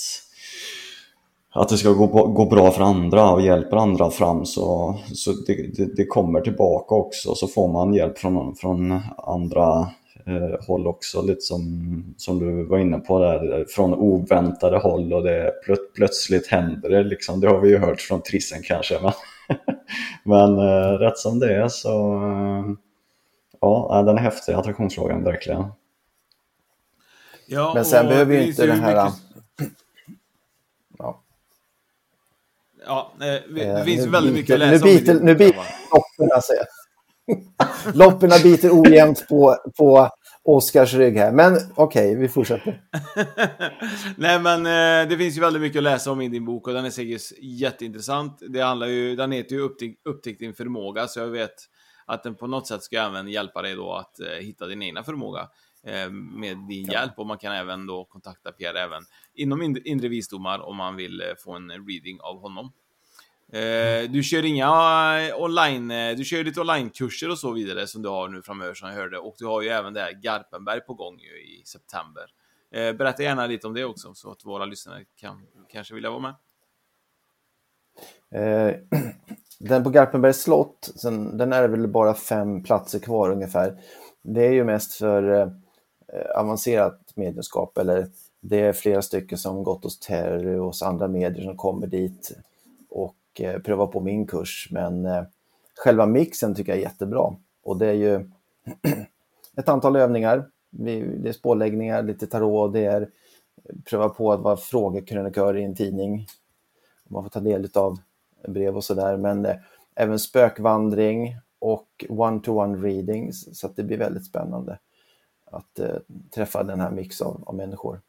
att det ska gå, gå bra för andra och hjälper andra fram så, så det, det, det kommer tillbaka också så får man hjälp från, från andra eh, håll också, lite som, som du var inne på där, från oväntade håll och det plöt, plötsligt händer det liksom. Det har vi ju hört från Trissen kanske. Men, men eh, rätt som det är så eh, Ja, den är häftig, attraktionsfrågan, verkligen. Ja, Men sen behöver ju inte den här... Mycket... Ja. Ja, det eh, finns ju väldigt mycket att läsa nu biter, om. Nu biter lopporna, säger Lopporna biter ojämnt på, på Oskars rygg här. Men okej, okay, vi fortsätter. [laughs] Nej, men eh, det finns ju väldigt mycket att läsa om i din bok och den är säkert jätteintressant. Det handlar ju, den heter ju Upptäck, Upptäck din förmåga, så jag vet att den på något sätt ska även hjälpa dig då att eh, hitta din egna förmåga eh, med din ja. hjälp och man kan även då kontakta Pierre även inom inre visdomar om man vill eh, få en reading av honom. Eh, du kör inga eh, online, eh, du kör lite onlinekurser och så vidare som du har nu framöver som jag hörde och du har ju även det här Garpenberg på gång ju i september. Eh, berätta gärna lite om det också, så att våra lyssnare kan kanske vilja vara med. Eh, [clears throat] den på Garpenbergs slott, sen, den är väl bara fem platser kvar ungefär. Det är ju mest för eh, avancerat medlemskap eller det är flera stycken som gått hos Terry och hos andra medier som kommer dit och Eh, pröva på min kurs. Men eh, själva mixen tycker jag är jättebra och det är ju [clears throat] ett antal övningar. Det är spårläggningar, lite tarot, det är pröva på att vara frågekrönikör i en tidning. Man får ta del av brev och sådär, men eh, även spökvandring och one-to-one readings, så att det blir väldigt spännande att eh, träffa den här mix av, av, människor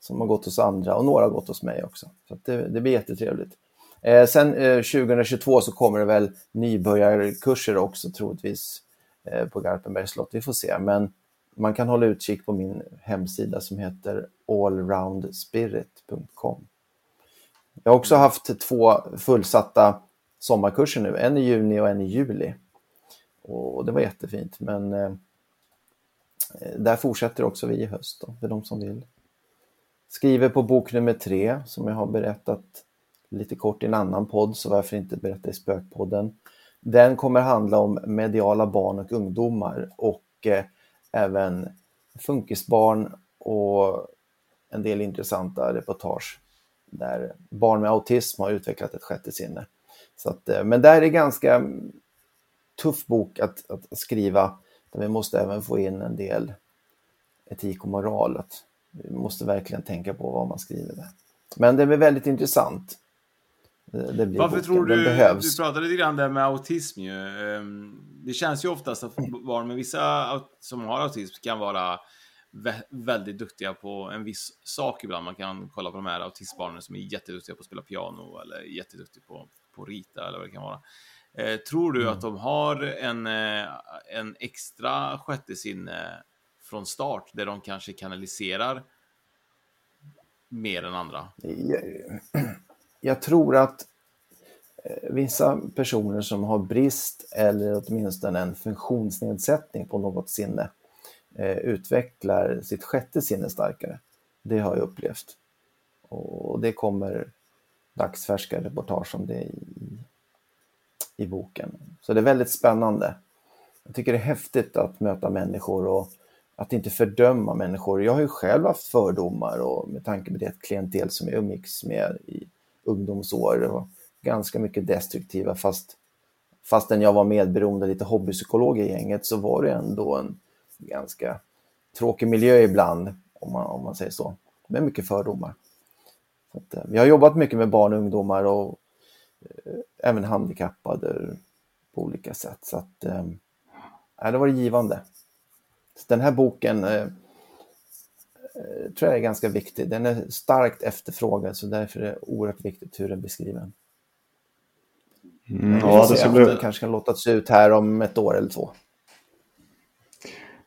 som har gått hos andra och några har gått hos mig också. Så det, det, blir jättetrevligt. Eh, sen eh, 2022 så kommer det väl nybörjarkurser också troligtvis eh, på Garpenbergs slott. Vi får se, men man kan hålla utkik på min hemsida som heter allroundspirit.com. Jag har också haft två fullsatta sommarkurser nu, en i juni och en i juli. Och det var jättefint, men eh, där fortsätter också vi i höst då, för de som vill. Skriver på bok nummer tre som jag har berättat lite kort i en annan podd, så varför inte berätta i Spökpodden. Den kommer handla om mediala barn och ungdomar och eh, även funkisbarn och en del intressanta reportage där barn med autism har utvecklat ett sjätte sinne. Så att, eh, men där är ganska tuff bok att, att skriva. Där vi måste även få in en del etik och moral. Att vi måste verkligen tänka på vad man skriver där. Men det blir väldigt intressant. Det blir Varför boken. tror du, du pratade lite grann där med autism ju. Ehm, det känns ju oftast att barn med vissa som har autism kan vara väldigt duktiga på en viss sak ibland. Man kan kolla på de här autistbarnen som är jätteduktiga på att spela piano eller jätteduktiga på, på att rita eller vad det kan vara. Eh, tror du mm. att de har en, eh, en extra sjätte sinne från start där de kanske kanaliserar mer än andra? Jag, tror att eh, vissa personer som har brist eller åtminstone en funktionsnedsättning på något sinne eh, utvecklar sitt sjätte sinne starkare. Det har jag upplevt. Och det kommer dagsfärska reportage om det i, i boken. Så det är väldigt spännande. Jag tycker det är häftigt att möta människor och att inte fördöma människor. Jag har ju själv haft fördomar och med tanke på det klientel som jag umgicks med i ungdomsår och ganska mycket destruktiva fast fastän jag var medberoende lite hobbypsykolog i gänget så var det ändå en ganska tråkig miljö ibland, om man, om man säger så, med mycket fördomar. Så att, eh, vi har jobbat mycket med barn och ungdomar och eh, även handikappade på olika sätt. Så att, eh, det var givande. Så den här boken eh, tror jag är ganska viktig. Den är starkt efterfrågad så därför är det oerhört viktigt hur den beskriver den. Mm, ja, det ska bli... Den kanske kan låtas ut här om ett år eller två.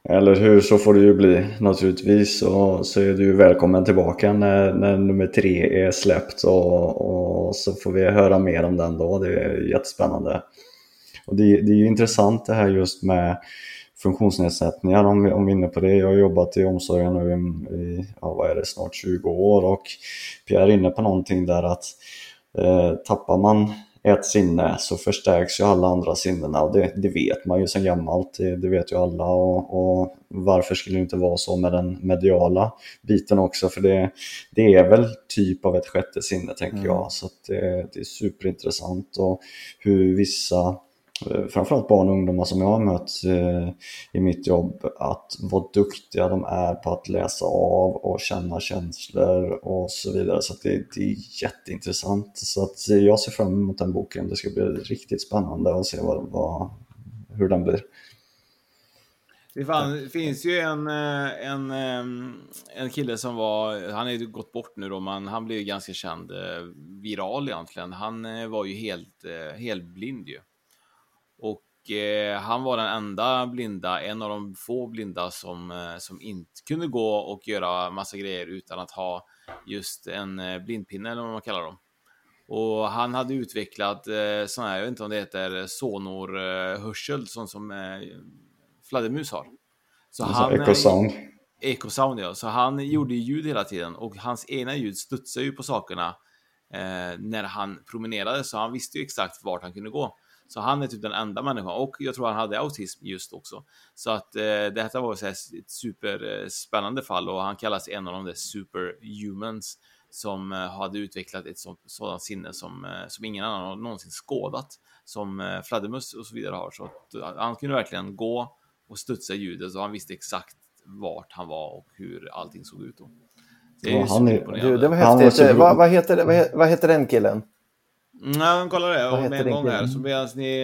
Eller hur, så får det ju bli naturligtvis. Och så är du välkommen tillbaka när, när nummer tre är släppt och, och, så får vi höra mer om den då. Det är jättespännande. Och det, det är ju intressant det här just med funktionsnedsättningar om vi, om vi är inne på det. Jag har jobbat i omsorgen nu i, ja, vad är det, snart 20 år och Pierre är inne på någonting där att eh, tappar man ett sinne så förstärks ju alla andra sinnena och det, det vet man ju sedan gammalt, det, det vet ju alla och, och, varför skulle det inte vara så med den mediala biten också för det, det är väl typ av ett sjätte sinne tänker mm. jag så det, det är superintressant och hur vissa Eh, framförallt barn och ungdomar som jag har mött eh, i mitt jobb, att vad duktiga de är på att läsa av och känna känslor och så vidare. Så det, det, är jätteintressant. Så att eh, jag ser fram emot den boken. Det ska bli riktigt spännande att se vad, vad, hur den blir. Det, finns ju en, en, en kille som var, han är ju gått bort nu då, men han blev ju ganska känd, viral egentligen. Han var ju helt, helt blind ju. Och eh, han var den enda blinda, en av de få blinda som, eh, som inte kunde gå och göra massa grejer utan att ha just en eh, blindpinne eller vad man kallar dem. Och han hade utvecklat eh, sån här, jag vet inte om det heter sonorhörsel, eh, sånt som eh, fladdermus har. Så han, Echo sound. Ecosound ja, så han gjorde ju ljud hela tiden och hans egna ljud studsade ju på sakerna eh, när han promenerade så han visste ju exakt vart han kunde gå. Så han är typ den enda människan och jag tror han hade autism just också. Så att eh, det här var så här ett superspännande fall och han kallas en av de där superhumans som eh, hade utvecklat ett sånt, sådant sinne som, eh, som ingen annan någonsin skådat som eh, fladdermöss och så vidare har. Så att, eh, han kunde verkligen gå och studsa ljudet och han visste exakt vart han var och hur allting såg ut då. Det är Ja, ju han är-. Du, det var häftigt. Eh, vad, vad, heter, vad, vad heter den killen? Ja, kolla det Vad med en gång här så medan ni...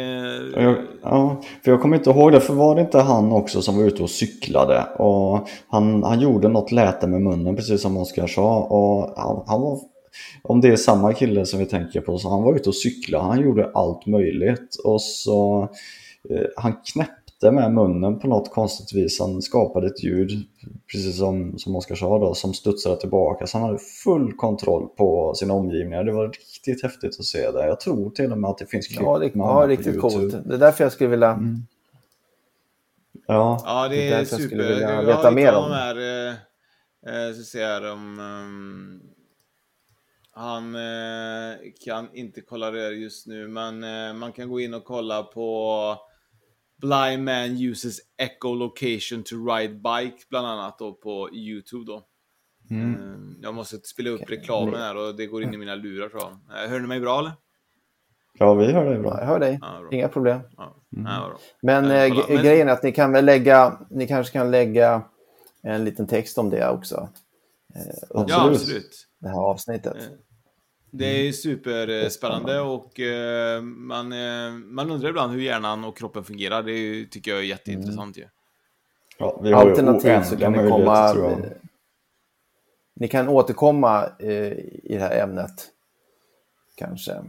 Jag, ja, för jag kommer inte ihåg det, för var det inte han också som var ute och cyklade? Och han, han gjorde något läte med munnen, precis som Oskar sa. Och han, han var, om det är samma kille som vi tänker på, så han var ute och cyklade. Han gjorde allt möjligt. Och så eh, han knäppte med munnen på något konstigt vis. Han skapade ett ljud, precis som, som Oskar sa, då, som studsade tillbaka. Så han hade full kontroll på sina omgivningar. Det var riktigt häftigt att se det. Jag tror till och med att det finns klipp Ja, det, med ja riktigt coolt. Det är därför jag skulle vilja... Ja, Ja, det Det är är därför jag super. skulle vilja Jag veta mer om de här, eh, eh, så ser jag om... ehm, han eh, kan inte kolla det just nu, men eh, man kan gå in och kolla på Blind man uses echolocation to ride bike, bland annat då på YouTube då. Mm. Eh, Jag måste spela upp reklamen här och det går in i mina lurar tror jag. Eh, Hör ni mig bra eller? ja vi hör dig bra. Jag hör dig. Ja. Inga problem. Ja, ja, bra. Men, Eh, eh, Men- grejen är att ni kan väl lägga, ni kanske kan lägga en liten text om det också. Eh, under Ja, absolut. Det här avsnittet. Det är superspännande och eh, man, eh, man undrar ibland hur hjärnan och kroppen fungerar. Det tycker jag är jätteintressant ju. Ja, vi har Alternativt så kan ni komma... jag. Ni kan återkomma eh, i det här ämnet. Kanske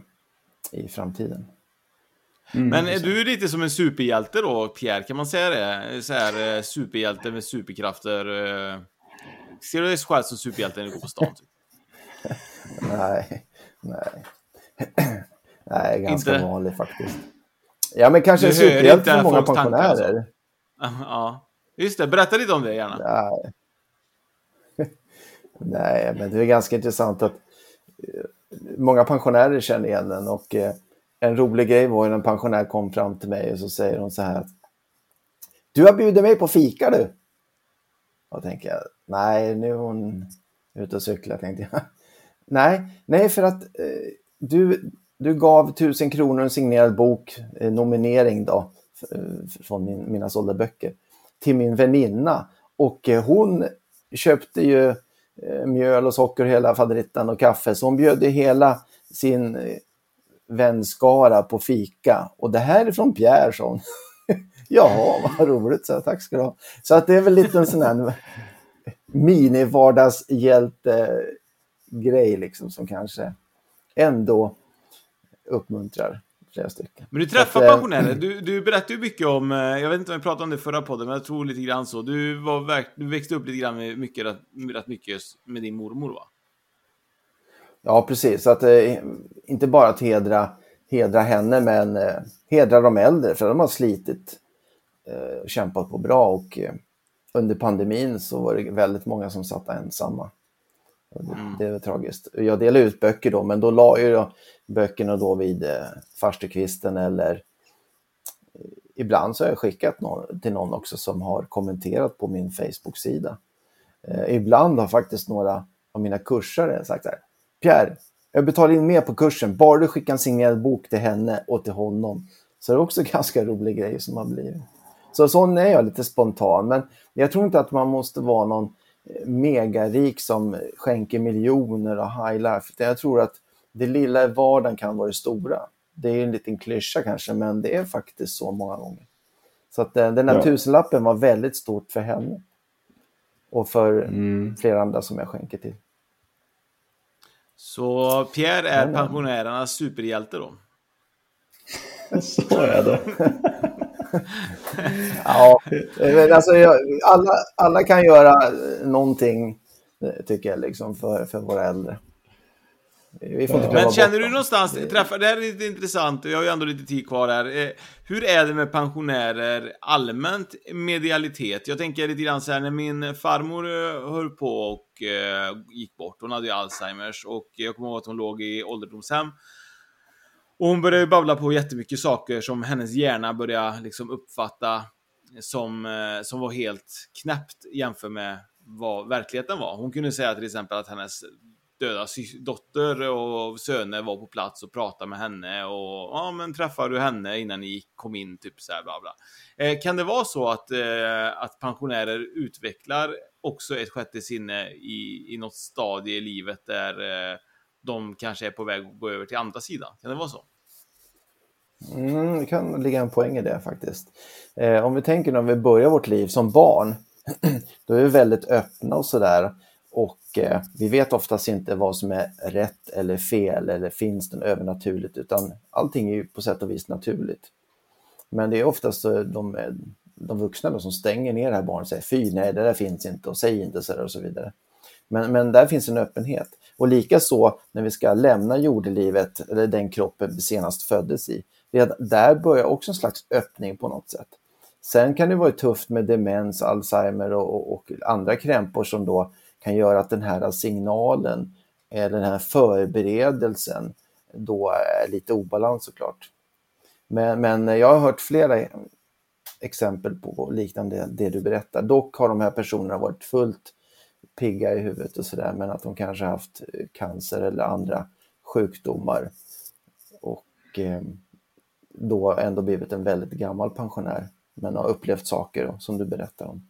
i framtiden. Men är du lite som en superhjälte då, Pierre? Kan man säga det? Så här, eh, superhjälte med superkrafter. eh. Ser du dig själv som superhjälte när du går på stan? Typ? [laughs] Nej, nej. [clears throat] nej, ganska Inte? vanlig faktiskt. Ja, men kanske en superhjälte för många tankar, alltså. pensionärer. [laughs] Ja, just det. Berätta lite om det gärna. Nej. [laughs] Nej, men det är ganska intressant att eh, många pensionärer känner igen den och eh, en rolig grej var när en pensionär kom fram till mig och så säger hon så här att Du har bjudit mig på fika du. Och tänker jag, nej nu är hon ute och cyklar tänkte jag. Nej, nej för att eh, du, du gav tusen kronor en signerad bok, eh, nominering då, från min, mina sålda böcker, till min väninna. Och eh, hon köpte ju eh, mjöl och socker, hela faderittan och kaffe, så hon bjöd ju hela sin eh, vänskara på fika. Och det här är från Pierre, sa hon. [laughs] Jaha, vad roligt, så jag, tack ska du ha. Så att det är väl lite en sån här [laughs] mini-vardagshjälte mini-vardagshjälte-grej liksom som kanske ändå uppmuntrar flera stycken. Men du Så att, träffar eh, pensionärer. Du, du berättade ju mycket om, eh, jag vet inte om vi pratade om det i förra podden, men jag tror lite grann så. Du, var, du växte upp lite grann med mycket, rätt, rätt mycket med din mormor va? Ja, precis. Så att, eh, inte bara att hedra, hedra henne, men eh, hedra de äldre, för de har slitit eh, och kämpat på bra. Och under pandemin så var det väldigt många som satt ensamma. Mm. Det, var tragiskt. Jag delade ut böcker då, men då la jag böckerna då vid eh, farstukvisten eller eh, ibland så har jag skickat någon, till någon också som har kommenterat på min Facebook-sida. Eh, ibland har faktiskt några av mina kursare sagt så här. Pierre, jag betalar in mer på kursen, bara du skickar en signerad bok till henne och till honom. Så det är också [laughs] ganska rolig grej som har blivit. Så sån är jag lite spontan, men jag tror inte att man måste vara någon megarik som skänker miljoner och high life. Utan Jag tror att det lilla i vardagen kan vara det stora. Det är en liten klyscha kanske, men det är faktiskt så många gånger. Så att eh, den här Ja. tusenlappen var väldigt stort för henne. Och för Mm. flera andra som jag skänker till. Så Pierre är pensionärernas superhjälte då? [laughs] Så är det. [laughs] [laughs] Ja, men alltså, alla, alla kan göra någonting, tycker jag, liksom, för, för våra äldre. Men känner du någonstans, träffar, det här är lite intressant, jag har ju ändå lite tid kvar här. Eh, Hur är det med pensionärer allmänt medialitet? Jag tänker lite grann så här när min farmor eh, höll på och eh, gick bort, hon hade ju Alzheimers och jag kommer ihåg att hon låg i ålderdomshem. Och hon började ju babbla på jättemycket saker som hennes hjärna började liksom uppfatta som, eh, som var helt knäppt jämfört med vad verkligheten var. Hon kunde säga till exempel att hennes döda dotter och söner var på plats och pratade med henne och ja men träffade du henne innan ni kom in typ så här bla bla. Eh, kan det vara så att, eh, att pensionärer utvecklar också ett sjätte sinne i, i något stadie i livet där eh, de kanske är på väg att gå över till andra sidan? Kan det vara så? Mm, det kan ligga en poäng i det faktiskt. Eh, om vi tänker när vi börjar vårt liv som barn, [clears throat] då är vi väldigt öppna och sådär. Och eh, vi vet oftast inte vad som är rätt eller fel eller finns det övernaturligt, utan allting är ju på sätt och vis naturligt. Men det är oftast eh, de, eh, de vuxna då som stänger ner det här barnet och säger fy, nej, det där finns inte och säg inte så där och så vidare. Men, men där finns en öppenhet. Och likaså när vi ska lämna jordelivet, eller den kroppen vi senast föddes i, där börjar också en slags öppning på något sätt. Sen kan det vara tufft med demens, Alzheimer och, och, och andra krämpor som då kan göra att den här signalen, den här förberedelsen, då är lite obalans såklart. Men, men jag har hört flera exempel på liknande det du berättar. Dock har de här personerna varit fullt pigga i huvudet och sådär, men att de kanske haft eh, cancer eller andra sjukdomar och eh, då ändå blivit en väldigt gammal pensionär, men har upplevt saker som du berättar om.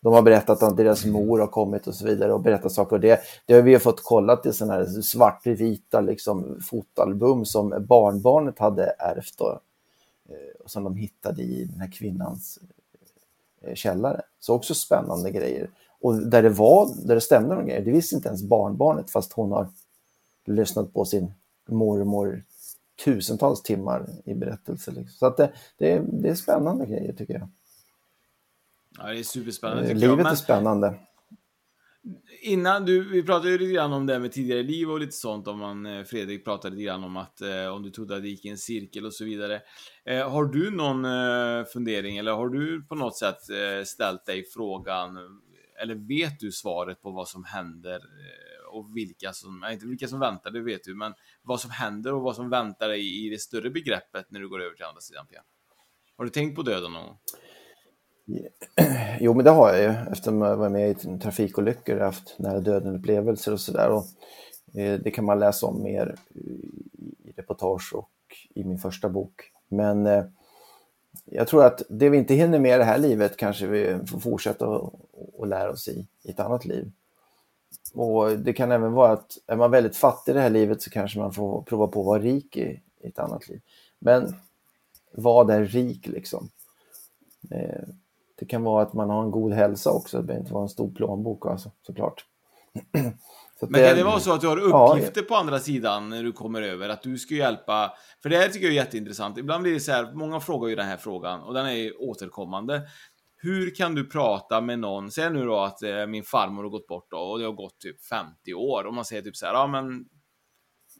De har berättat att deras mor har kommit och så vidare och berättat saker. Och det, det har vi fått kollat i sådana här svartvita liksom, fotalbum som barnbarnet hade ärvt då, eh, som de hittade i den här kvinnans eh, källare. Så också spännande grejer. Och där det var, där det stämde de grejer, det visste inte ens barnbarnet fast hon har lyssnat på sin mormor tusentals timmar i berättelser. Liksom. Så att det, det, är, det är spännande grejer tycker jag. Ja, det är superspännande Livet jag. Men är spännande. innan du, vi pratade ju lite grann om det med tidigare liv och lite sånt. Om man, eh, Fredrik pratade lite grann om att eh, om du trodde att det gick i en cirkel och så vidare. Eh, har du någon eh, fundering eller har du på något sätt eh, ställt dig frågan eller vet du svaret på vad som händer eh, och vilka som, inte vilka som väntar, det vet du, men vad som händer och vad som väntar dig i det större begreppet när du går över till andra sidan, Pierre? Har du tänkt på döden någon gång? Jo, men det har jag ju eftersom jag var med i trafikolyckor och haft nära döden-upplevelser och sådär. Eh, det kan man läsa om mer i reportage och i min första bok. Men eh, jag tror att det vi inte hinner med i det här livet kanske vi får fortsätta att lära oss i, i ett annat liv. Och det kan även vara att är man väldigt fattig i det här livet så kanske man får prova på att vara rik i, i ett annat liv. Men vad är rik liksom? Eh, det kan vara att man har en god hälsa också, det behöver inte vara en stor plånbok alltså, såklart. [clears throat] Men kan det vara så att du har Ja, uppgifter på andra sidan när du kommer över? Att du ska hjälpa? För det här tycker jag är jätteintressant. Ibland blir det så här, många frågar ju den här frågan och den är ju återkommande. Hur kan du prata med någon, säg nu då att eh, min farmor har gått bort då, och det har gått typ 50 år och man säger typ så här, ja men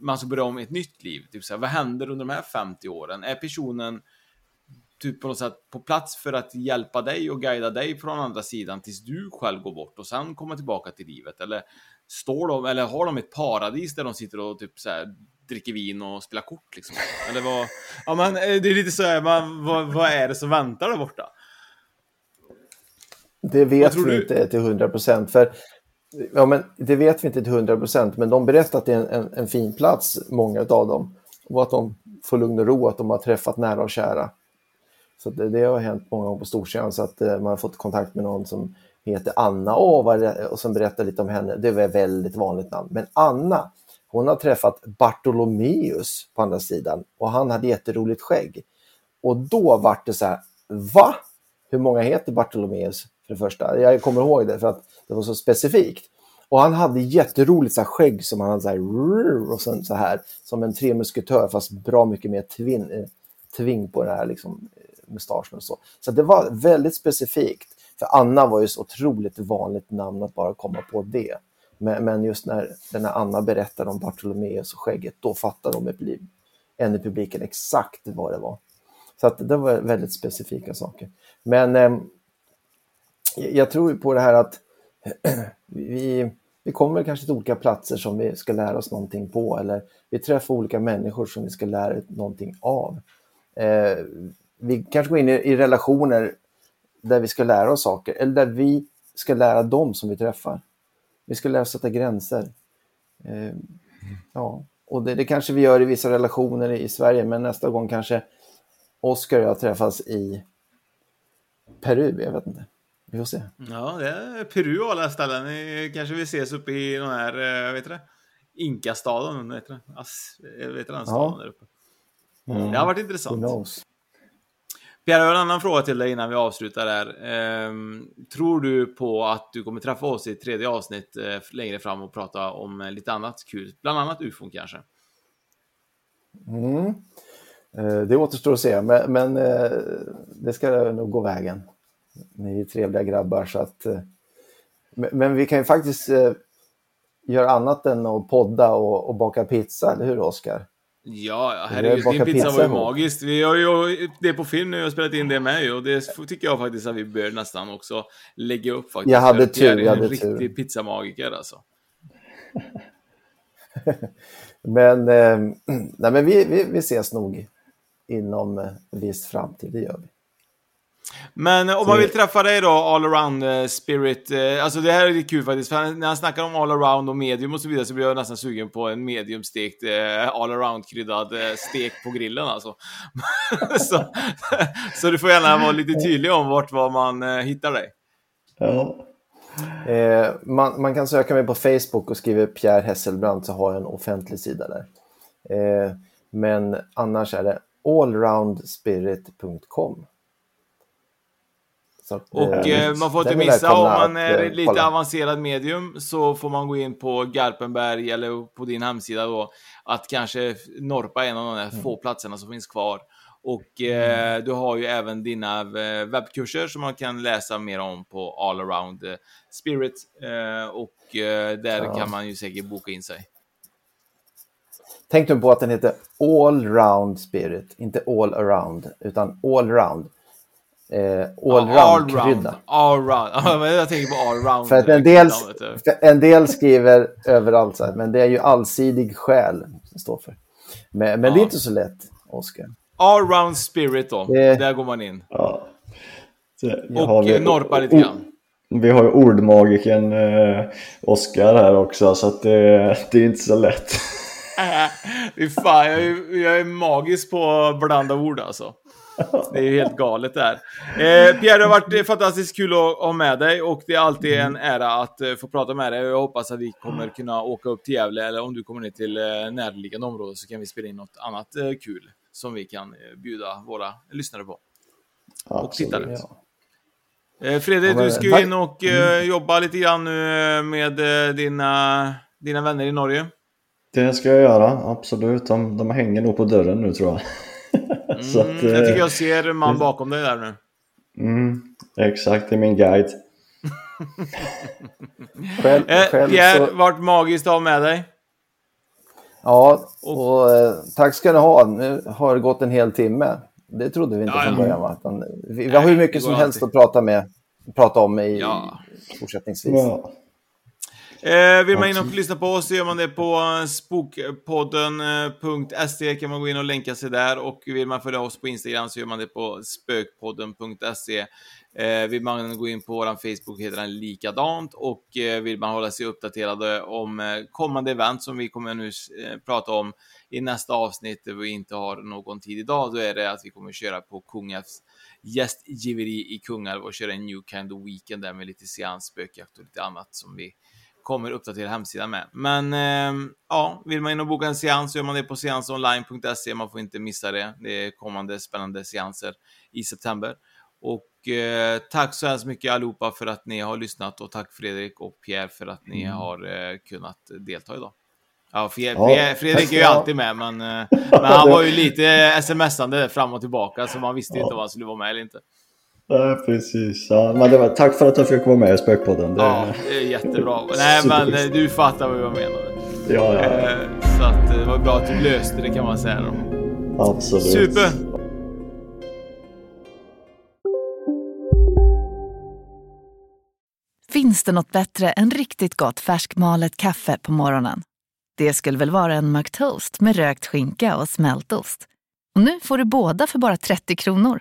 man ska börja om ett nytt liv. Typ så här, vad händer under de här 50 åren? Är personen typ på något sätt på plats för att hjälpa dig och guida dig från andra sidan tills du själv går bort och sen kommer tillbaka till livet? Eller står de, eller har de ett paradis där de sitter och typ så här dricker vin och spelar kort liksom? Eller vad? [laughs] Ja men eh, det är lite så här, man, vad, vad är det som väntar där borta? Det vet vi du? inte till 100 procent. För ja, men det vet vi inte till 100 procent, men de berättar att det är en, en, en fin plats, många av dem. Och att de får lugn och ro, att de har träffat nära och kära. Så det, det har hänt många gånger på Storsjön, så att eh, man har fått kontakt med någon som heter Anna Åh, och som berättar lite om henne. Det var ett väldigt vanligt namn. Men Anna, hon har träffat Bartolomeus på andra sidan och han hade jätteroligt skägg. Och då vart det så här, va? Hur många heter Bartolomeus för det första? Jag kommer ihåg det för att det var så specifikt. Och han hade jätteroligt så här skägg som han hade så här, och sen så här som en tremusketör fast bra mycket mer tvin, eh, tving på den här liksom, eh, mustaschen och så. Så det var väldigt specifikt. För Anna var ju så otroligt vanligt namn att bara komma på det. Men, men just när den här Anna berättade om Bartolomeus och skägget, då fattade de en i publiken exakt vad det var. Så att det var väldigt specifika saker. Men eh, jag tror på det här att [clears throat] vi, vi kommer kanske till olika platser som vi ska lära oss någonting på eller vi träffar olika människor som vi ska lära oss någonting av. Eh, vi kanske går in i, i, relationer där vi ska lära oss saker eller där vi ska lära dem som vi träffar. Vi ska lära oss sätta gränser. Eh, ja, och det, det, kanske vi gör i vissa relationer i Sverige men nästa gång kanske Oskar och jag träffas i Peru, jag vet inte. Vi får se. Ja, det är Peru och alla ställen. Kanske vi ses uppe i den här, eh, vet du det? Inkastaden, vet du Ass, vet du den staden ja. där uppe? Mm. Det har varit intressant. Pierre, jag har en annan fråga till dig innan vi avslutar här. Ehm, tror du på att du kommer träffa oss i ett tredje avsnitt eh, längre fram och prata om eh, lite annat kul? Bland annat ufon kanske? Mm. Eh, det återstår att se, men, men eh, det ska nog gå vägen. Ni är trevliga grabbar så att... Eh, men vi kan ju faktiskt eh, göra annat än att podda och, och baka pizza, eller hur Oskar? Ja, herregud, din pizza var ju magiskt. Vi har ju det på film nu och spelat in det med och det tycker jag faktiskt att vi bör nästan också lägga upp faktiskt. Jag hade tur, jag hade en tur. riktig pizzamagiker alltså. [laughs] men, eh, [clears throat] nej men vi, vi, vi ses nog inom en viss framtid, det gör vi. Men om man vill träffa dig då, all around eh, spirit, eh, alltså det här är kul faktiskt, för när han snackar om all around och medium och så vidare så blir jag nästan sugen på en mediumstekt eh, all around kryddad stek på grillen alltså. [laughs] så, så du får gärna vara lite tydlig om vart var man hittar dig. Ja. Eh, man, man, kan söka mig på Facebook och skriva Pierre Hesselbrand så har jag en offentlig sida där. Eh, men annars är det allroundspirit.com. och eh, man får inte missa om man är att, lite kolla. avancerad medium så får man gå in på Garpenberg eller på din hemsida då att kanske norpa en av de där mm. få platserna som finns kvar. Och eh, mm. du har ju även dina eh, webbkurser som man kan läsa mer om på All Around eh, Spirit eh, och eh, där ja. kan man ju säkert boka in sig. Tänk nu på att den heter All Round Spirit, inte All Around, utan All Round. Eh, all ja, round krydda. All [laughs] jag tänker på all round. För att en del, en del skriver överallt så här, men det är ju allsidig själ som står för. Men, men ja. det är inte så lätt, Oskar. All round spirit då, det... där går man in. Ja. och vi... norpa lite grann. Vi har ju ordmagiken eh, Oskar här också, så att det, det är inte så lätt. [laughs] Fy fan, jag är, jag är magisk på att blanda ord alltså. Det är helt galet där. Eh, Pierre, det har varit fantastiskt kul att ha med dig och det är alltid en ära att eh, få prata med dig. Jag hoppas att vi kommer kunna åka upp till Gävle eller om du kommer ner till eh, närliggande område så kan vi spela in något annat eh, kul som vi kan eh, bjuda våra lyssnare på. Absolut, och tittare. Ja. Eh, Fredrik, du ska ju in och mm. jobba lite grann nu med dina, dina vänner i Norge. Det ska jag göra, absolut. De, de hänger nog på dörren nu tror jag. [laughs] Mm, att, jag tycker jag ser man bakom dig där nu. Mm, exakt, det är min guide. [laughs] själv, eh, själv, Pierre, så... vart magiskt att ha med dig. Ja, och, och eh, tack ska ni ha. Nu har det gått en hel timme. Det trodde vi inte ja, från början. Va? Vi, vi har hur mycket som helst alltid. att prata, med, prata om i, ja. fortsättningsvis. Ja. Eh, vill man in och lyssna på oss så gör man det på spokpodden.se kan man gå in och länka sig där. Och vill man följa oss på Instagram så gör man det på spökpodden.se. Eh, vill man gå in på vår Facebook heter den likadant. Och eh, vill man hålla sig uppdaterade om eh, kommande event som vi kommer nu eh, prata om i nästa avsnitt där vi inte har någon tid idag, då är det att vi kommer köra på Kungälvs gästgiveri i Kungälv och köra en New Kind of Weekend där med lite seans, spökjakt och lite annat som vi kommer uppdatera hemsidan med. Men eh, ja, vill man in och boka en seans så gör man det på seansonline.se. Man får inte missa det. Det är kommande spännande seanser i september. Och eh, tack så hemskt mycket allihopa för att ni har lyssnat och tack Fredrik och Pierre för att ni mm. har eh, kunnat delta idag. Ja, Fredrik, ja, Fredrik är ju alltid med, men, eh, men han var ju lite [laughs] smsande fram och tillbaka så man visste ja. inte om han skulle vara med eller inte. Ja, precis. Ja, men det var, tack för att jag fick vara med i Spökpodden. Det... Ja, det är jättebra. Nej, men eh, du fattar vad jag menade. Ja, ja. Eh, Så att eh, det var bra att du löste det kan man säga då. Absolut. Super! Finns det något bättre än riktigt gott färskmalet kaffe på morgonen? Det skulle väl vara en McToast med rökt skinka och smältost. Och nu får du båda för bara 30 kronor.